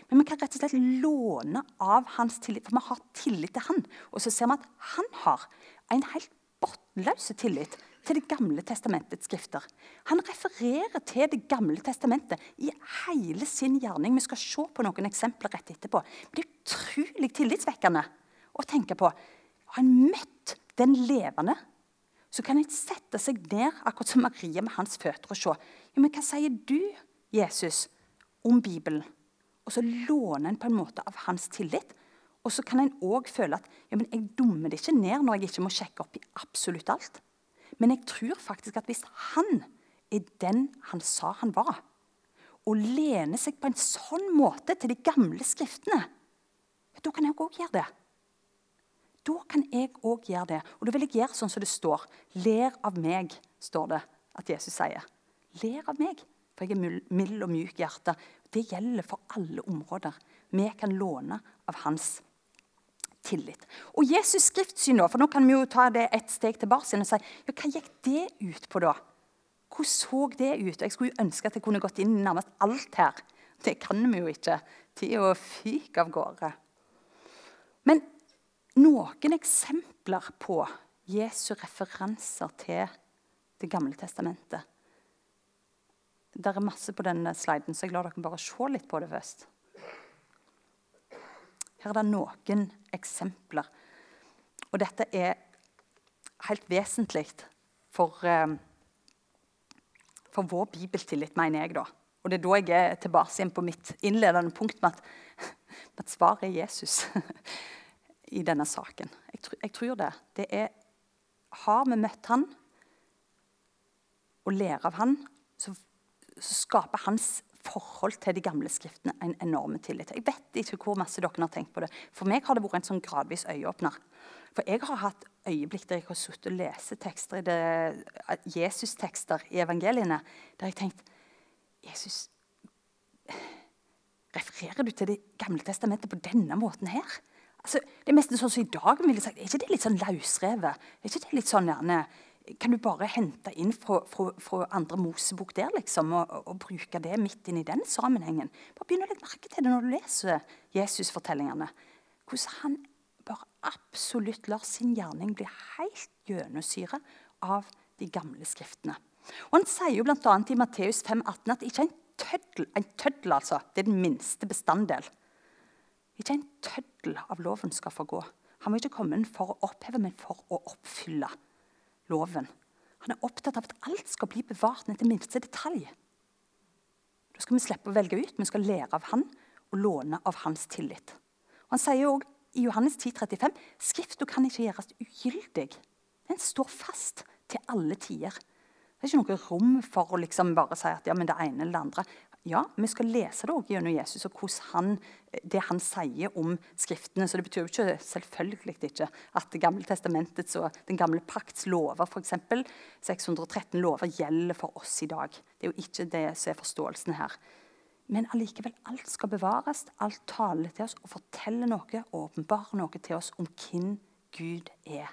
Men vi kan rett og slett låne av hans tillit, for vi har tillit til han. Og så ser vi at han har en helt bunnløs tillit til Det gamle testamentets skrifter. Han refererer til Det gamle testamentet i hele sin gjerning. Vi skal se på noen eksempler rett etterpå. Men det er utrolig tillitsvekkende å tenke på. Har en møtt den levende, så kan en sette seg ned akkurat som Maria med hans føtter og se. Ja, men hva sier du, Jesus, om Bibelen? Og så låner en på en måte av hans tillit. Og så kan en òg føle at ja, men jeg dummer det ikke ned når jeg ikke må sjekke opp i absolutt alt. Men jeg tror faktisk at hvis han er den han sa han var, og lener seg på en sånn måte til de gamle skriftene, da kan jeg òg gjøre det. Da kan jeg òg gjøre det. Og da vil jeg gjøre sånn som det står. Ler av meg, står det at Jesus sier. Ler av meg, for jeg er mild og mjuk i hjertet. Det gjelder for alle områder. Vi kan låne av hans tillit. Og Jesus' skriftsyn, for nå kan vi jo ta det et steg tilbake og si ja, hva gikk det ut på, da? Hvordan så det ut? Jeg skulle jo ønske at jeg kunne gått inn i nærmest alt her. Det kan vi jo ikke. Tida fyker av gårde. Men noen eksempler på Jesu referanser til Det gamle testamentet. Det er masse på denne sliden, så jeg lar dere bare se litt på det først. Her er det noen eksempler. Og dette er helt vesentlig for, eh, for vår bibeltillit, mener jeg. da. Og det er da jeg er tilbake igjen på mitt innledende punkt med at, [LAUGHS] med at svaret er Jesus [LAUGHS] i denne saken. Jeg, tror, jeg tror det. Det er Har vi møtt han og lærer av han, så, så skaper hans forhold til de gamle skriftene en enorm tillit. Jeg vet ikke hvor masse dere har tenkt på det. For meg har det vært en sånn gradvis øyeåpner. For jeg har hatt øyeblikk der jeg har sittet og lest tekster i det, Jesus-tekster i evangeliene, der jeg har tenkt Jesus refererer du til Det gamle testamentet på denne måten her? Altså, det er nesten sånn som i dag ville sagt, Er ikke det litt sånn løsrevet? Er ikke det litt sånn gjerne, Kan du bare hente inn fra, fra, fra andre Mosebok der liksom, og, og, bruke det midt inn i den sammenhengen? Bare begynn å legge merke til det når du leser Jesus-fortellingene. Hvordan han bare absolutt lar sin gjerning bli helt gjennomsyra av de gamle skriftene. Og Han sier jo bl.a. i Matteus 5,18 at ikke en tøddel, en tøddel altså, det er den minste bestanddel ikke en tøddel av loven skal få gå. Han var ikke kommet for å oppheve, men for å oppfylle loven. Han er opptatt av at alt skal bli bevart ned til minste detalj. Da skal vi slippe å velge ut, vi skal lære av han og låne av hans tillit. Og han sier også i Johannes 10, 35, Skrifta kan ikke gjøres ugyldig. Den står fast til alle tider. Det er ikke noe rom for å liksom bare si at ja, men det ene eller det andre. Ja, vi skal lese det gjennom Jesus og han, det han sier om Skriftene. Så det betyr jo ikke selvfølgelig ikke at Det gamle testamentets og Den gamle pakts lover, f.eks. 613 lover, gjelder for oss i dag. Det er jo ikke det som er forståelsen her. Men allikevel, alt skal bevares. Alt taler til oss og forteller noe åpenbarer noe til oss om hvem Gud er.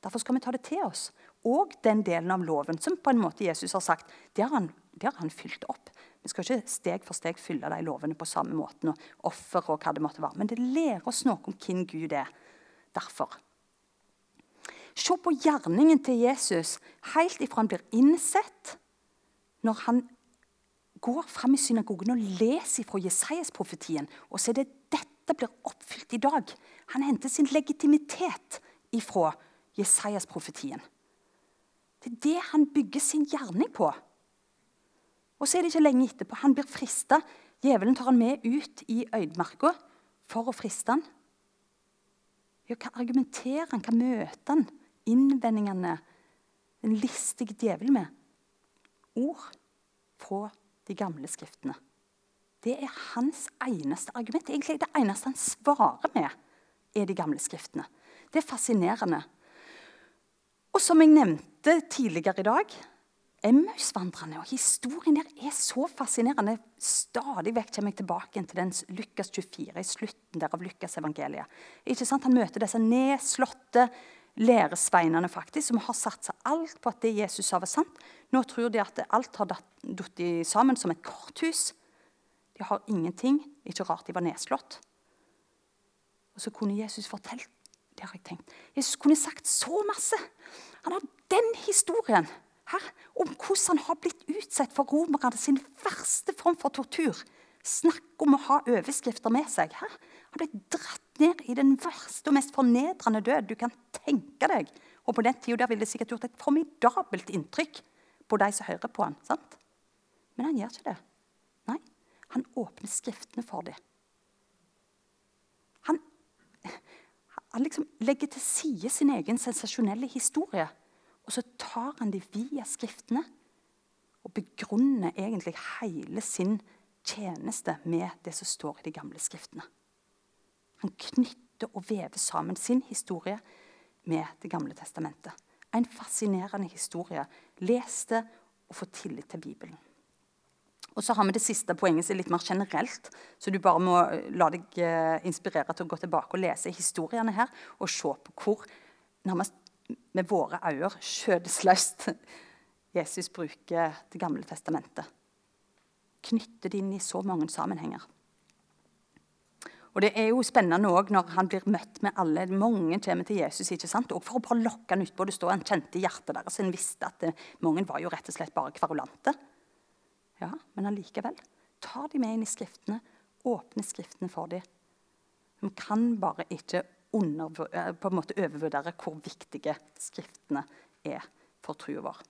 Derfor skal vi ta det til oss. Og den delen av loven som på en måte Jesus har sagt, det har han, det har han fylt opp. Vi skal ikke steg for steg fylle de lovene på samme måten. og offer og hva det måtte være. Men det lærer oss noe om hvem Gud er. Derfor. Se på gjerningen til Jesus helt ifra han blir innsett, når han går fram i synagogen og leser fra Jesajas-profetien, og ser det dette blir oppfylt i dag. Han henter sin legitimitet ifra Jesajas-profetien. Det er det han bygger sin gjerning på. Og så er det ikke lenge etterpå. Han blir frista. Djevelen tar han med ut i øydemarka for å friste han. Ja, hva argumenterer han? Hva møter han innvendingene, den listige djevelen med? Ord fra de gamle skriftene. Det er hans eneste argument. Egentlig det eneste han svarer med, er de gamle skriftene. Det er fascinerende. Og som jeg nevnte tidligere i dag, Emmausvandrerne. Og historien der er så fascinerende. Stadig vekk kommer jeg tilbake til den Lukas 24, i slutten der av Lukas-evangeliet. Ikke sant? Han møter disse nedslåtte læresveinene faktisk, som har satsa alt på at det Jesus sa, var sant. Nå tror de at alt har datt sammen som et korthus. De har ingenting. Ikke rart de var nedslått. Og så kunne Jesus fortalt det har jeg tenkt. Jesus kunne sagt så masse. Han har den historien her, om hvordan han har blitt utsatt for romerne sin verste form for tortur. Snakk om å ha overskrifter med seg. Her. Han ble dratt ned i den verste og mest fornedrende død du kan tenke deg. Og på den tida ville det sikkert gjort et formidabelt inntrykk på de som hører på han, sant? Men han gjør ikke det. Nei, han åpner Skriftene for dem. Han, han liksom legger til side sin egen sensasjonelle historie og så tar han det via Skriftene og begrunner egentlig hele sin tjeneste med det som står i de gamle Skriftene. Han knytter og vever sammen sin historie med Det gamle testamentet. En fascinerende historie. Les det og få tillit til Bibelen. Og så har vi det siste poenget som er litt mer generelt. Så du bare må la deg eh, inspirere til å gå tilbake og lese historiene her og se på hvor nærmest med våre øyne skjødesløst [LAUGHS] Jesus bruker Det gamle testamentet. Knytter det inn i så mange sammenhenger. Og Det er jo spennende også når han blir møtt med alle. Mange kommer til Jesus ikke sant? Og for å bare lokke han utpå. Det står han kjente i hjertet deres. Han visste at det, mange var jo rett og slett bare kverulante. Ja, Men allikevel tar de med inn i Skriftene, åpner Skriftene for dem. De kan bare ikke under, eh, på en måte overvurdere hvor viktige Skriftene er for troa vår.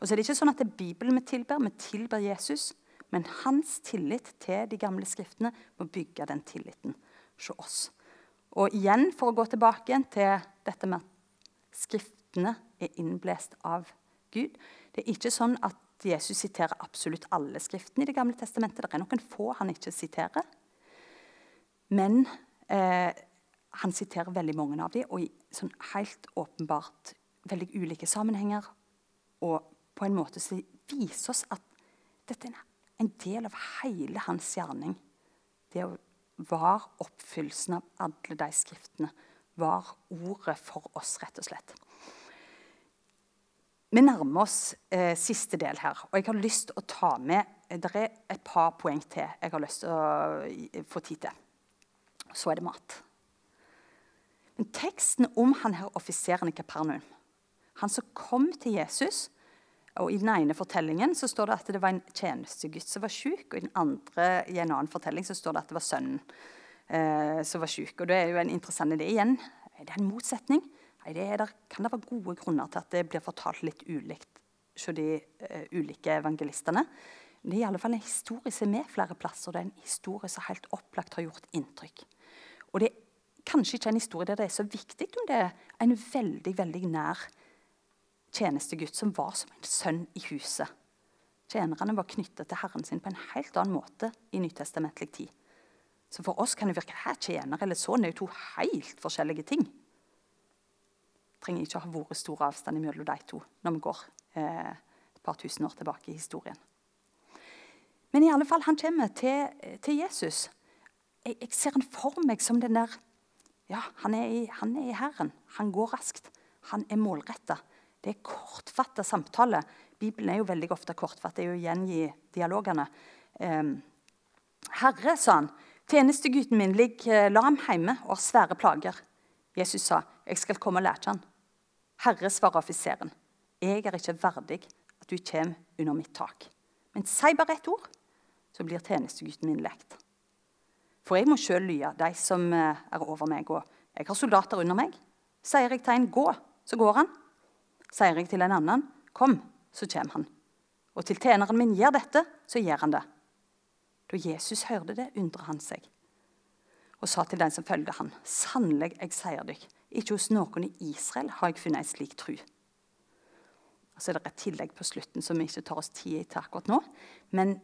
Og så er det ikke sånn at det er Bibelen vi tilber, vi tilber Jesus. Men hans tillit til de gamle skriftene må bygge den tilliten hos oss. Og igjen, for å gå tilbake til dette med at skriftene er innblest av Gud. Det er ikke sånn at Jesus siterer absolutt alle skriftene i Det gamle testamentet. Det er noen få han ikke siterer. Men eh, han siterer veldig mange av dem, og i sånn helt åpenbart veldig ulike sammenhenger. Og på en måte så viser oss at dette er en del av hele hans gjerning det var oppfyllelsen av alle de skriftene. Var ordet for oss, rett og slett. Vi nærmer oss eh, siste del her, og jeg har lyst til å ta med eh, Det er et par poeng til jeg har lyst til å få tid til. Så er det mat. Teksten om han her offiseren i Kapernaum, han som kom til Jesus og I den ene fortellingen så står det at det var en tjenestegutt som var syk, og i den andre i en annen fortelling så står det at det var sønnen eh, som var syk. Og det er jo en interessant idé igjen. Er det en motsetning? Nei, det der, kan det være gode grunner til at det blir fortalt litt ulikt hos de uh, ulike evangelistene. Det er i alle fall en historie som er med flere plasser. Det er en historie som helt opplagt har gjort inntrykk. Og det er kanskje ikke en historie der det er så viktig om det er en veldig veldig nær tjenestegutt som var som en sønn i huset. Tjenerne var knyttet til Herren sin på en helt annen måte i nytestamentlig tid. Så for oss kan det virke her tjener eller sønn er jo to helt forskjellige ting trenger ikke å ha vært stor avstand mellom de to når vi går eh, et par tusen år tilbake i historien. Men i alle fall, han kommer til, til Jesus. Jeg, jeg, ser han for meg som den der Ja, han er, i, han er i Herren. Han går raskt. Han er målretta. Det er kortfatta samtale. Bibelen er jo veldig ofte kortfatta jo å gjengi dialogene. Eh, Herre, sa han, tjenestegutten min ligger la ham hjemme og har svære plager. Jesus sa, jeg skal komme og lære han. Herre, svarer offiseren, jeg er ikke verdig at du kommer under mitt tak. Men si bare ett ord, så blir tjenestegutten min lekt. For jeg må sjøl lye de som eh, er over meg, og jeg har soldater under meg. Sier jeg til en 'gå', så går han. Sier jeg til en annen 'kom', så kommer han. Og til tjeneren min 'gjør dette', så gjør han det. Da Jesus hørte det, undret han seg og sa til den som følger han, 'Sannelig, jeg sier dykk, ikke hos noen i Israel har jeg funnet en slik tru. Og så er det et tillegg på slutten som vi ikke tar oss tid til akkurat nå. Men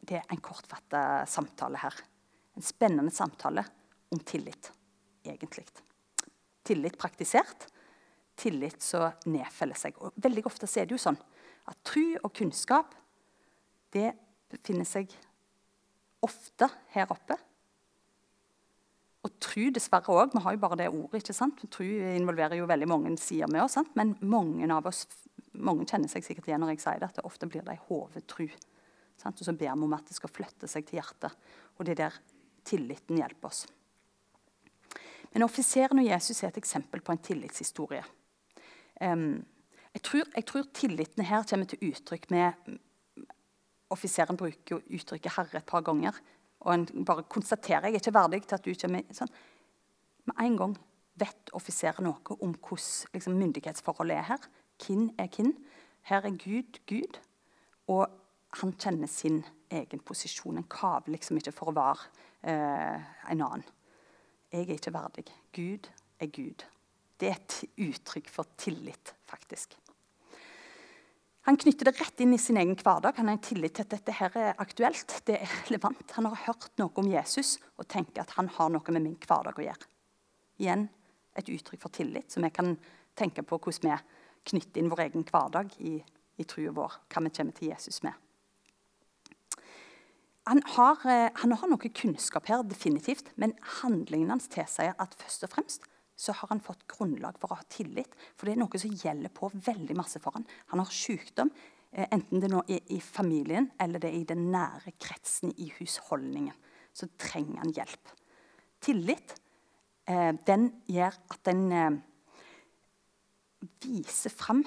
det er en kortfatta samtale her. En spennende samtale om tillit, egentlig. Tillit praktisert, tillit som nedfeller seg. Og veldig ofte er det jo sånn at tru og kunnskap det befinner seg ofte her oppe og tru dessverre òg. Vi har jo bare det ordet. ikke sant? Tru involverer jo veldig mange sider med oss. Sant? Men mange av oss mange kjenner seg sikkert igjen når jeg sier det, at det ofte blir det hovedtru. Sant? Og så ber vi om at det skal flytte seg til hjertet. Og det er der tilliten hjelper oss. Men offiseren og Jesus er et eksempel på en tillitshistorie. Jeg, tror, jeg tror tilliten her kommer til uttrykk med Offiseren bruker uttrykket 'herre' et par ganger og en bare konstaterer jeg er ikke verdig til at du kommer sånn. Med en gang vet offiseren noe om hvordan liksom, myndighetsforholdet er her. Hvem er hvem? Her er Gud Gud, og han kjenner sin egen posisjon. En kaver liksom ikke for å være eh, en annen. Jeg er ikke verdig. Gud er Gud. Det er et uttrykk for tillit, faktisk. Han knytter det rett inn i sin egen hverdag. Han har en tillit til at dette her er aktuelt. det er relevant. Han har hørt noe om Jesus og tenker at han har noe med min hverdag å gjøre. Igjen et uttrykk for tillit, så vi kan tenke på hvordan vi knytter inn vår egen hverdag i, i trua vår, hva vi kommer til Jesus med. Han har, eh, han har noe kunnskap her, definitivt, men handlingen hans tilsier at først og fremst så har han fått grunnlag for å ha tillit. For det er noe som gjelder på veldig masse for han. Han har sykdom, eh, enten det nå er i familien eller det er i den nære kretsen i husholdningen. Så trenger han hjelp. Tillit eh, den gjør at den viser fram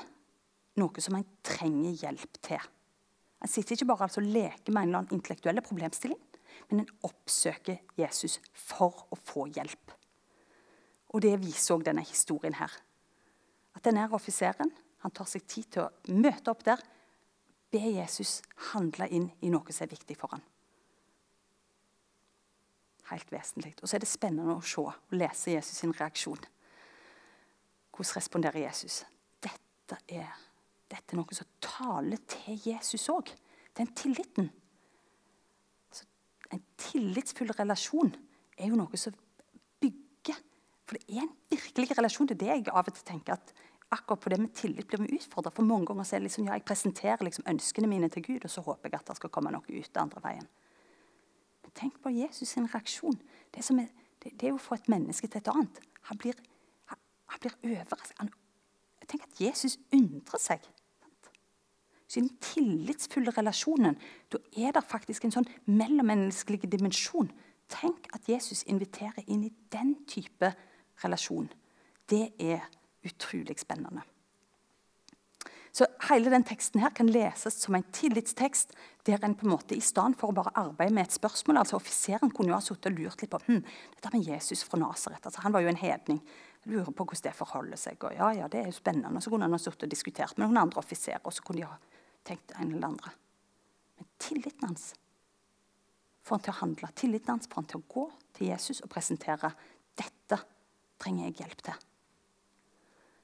noe som en trenger hjelp til. En sitter ikke bare altså og leker med en eller annen intellektuell problemstilling, men en oppsøker Jesus for å få hjelp. Og det viser òg denne historien her. At denne offiseren han tar seg tid til å møte opp der, be Jesus handle inn i noe som er viktig for ham. Helt vesentlig. Og så er det spennende å se og lese Jesus sin reaksjon. Hvordan responderer Jesus? Dette er, dette er noe som taler til Jesus òg. Den tilliten. Så en tillitsfull relasjon er jo noe som bygger. for det er en virkelig relasjon til det jeg av og til tenker at akkurat på det med tillit blir vi utfordra. For mange ganger så er det liksom, ja, jeg presenterer liksom ønskene mine til Gud, og så håper jeg at det skal komme noe ut den andre veien. Men Tenk på Jesus sin reaksjon. Det, er, det, det er jo for et menneske til et annet. Han blir, han, han blir overrasket. Tenk at Jesus undrer seg. Så I den tillitsfulle relasjonen da er det faktisk en sånn mellommenneskelig dimensjon. Tenk at Jesus inviterer inn i den type relasjon. Det er utrolig spennende. Så Hele den teksten her kan leses som en tillitstekst, der en på en måte i stedet for å bare arbeide med et spørsmål altså Offiseren kunne jo ha sittet og lurt litt på hm, dette med Jesus fra Nasaret. Altså, han var jo en hedning. Jeg lurer på hvordan det forholder seg. og ja, ja, det er jo spennende. Så kunne han ha sittet og diskutert med noen andre offiserer. og så kunne de ha tenkt en eller andre. Men tilliten hans får han til å handle. Tilliten hans får han til å gå til Jesus og presentere dette trenger jeg hjelp til.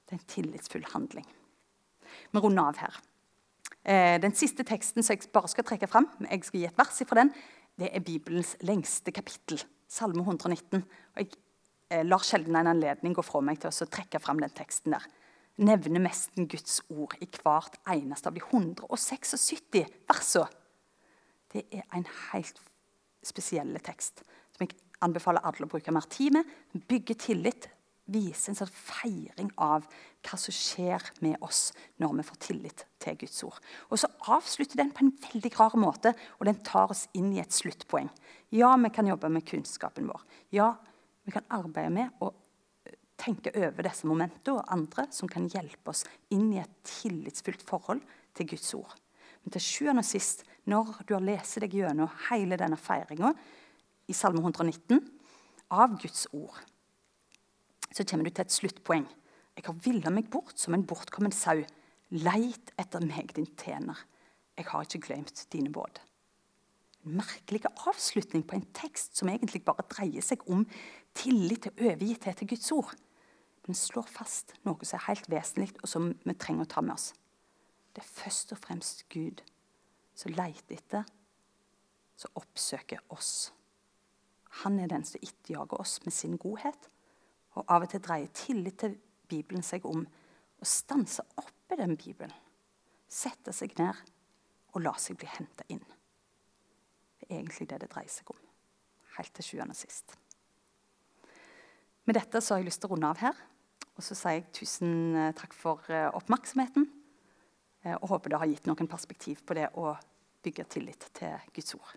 Det er en tillitsfull handling. Vi runder av her. Eh, den siste teksten som jeg bare skal trekke fram, jeg skal gi et vers ifra den, det er Bibelens lengste kapittel, Salme 119. Og jeg eh, lar sjelden en anledning gå fra meg til å trekke fram den teksten der. Nevner mesten Guds ord i hvert eneste av de 176 versene. Det er en helt spesiell tekst som jeg anbefaler alle å bruke mer tid med. Bygge tillit vise en sånn feiring av hva som skjer med oss når vi får tillit til Guds ord. Og så avslutter den på en veldig rar måte, og den tar oss inn i et sluttpoeng. Ja, vi kan jobbe med kunnskapen vår. Ja, vi kan arbeide med å tenke over disse momentene og andre som kan hjelpe oss inn i et tillitsfullt forhold til Guds ord. Men til sjuende og sist, når du har lest deg gjennom hele denne feiringa i Salme 119 av Guds ord, så kommer du til et sluttpoeng. Jeg har villa meg bort som en bortkommen sau. Leit etter meg, din tjener. Jeg har ikke glemt dine båd. Merkelig avslutning på en tekst som egentlig bare dreier seg om tillit og overgitthet til Guds ord. Men slår fast noe som er helt vesentlig, og som vi trenger å ta med oss. Det er først og fremst Gud som leiter etter, som oppsøker oss. Han er den som etterjager oss med sin godhet og av og til dreier tillit til Bibelen seg om å stanse opp i den Bibelen. Sette seg ned og la seg bli henta inn. Det er egentlig det det dreier seg om. Helt til sjuende og sist. Med dette så har jeg lyst til å runde av her. Og så sier jeg tusen eh, takk for eh, oppmerksomheten. Eh, og håper det har gitt noen perspektiv på det å bygge tillit til Guds ord.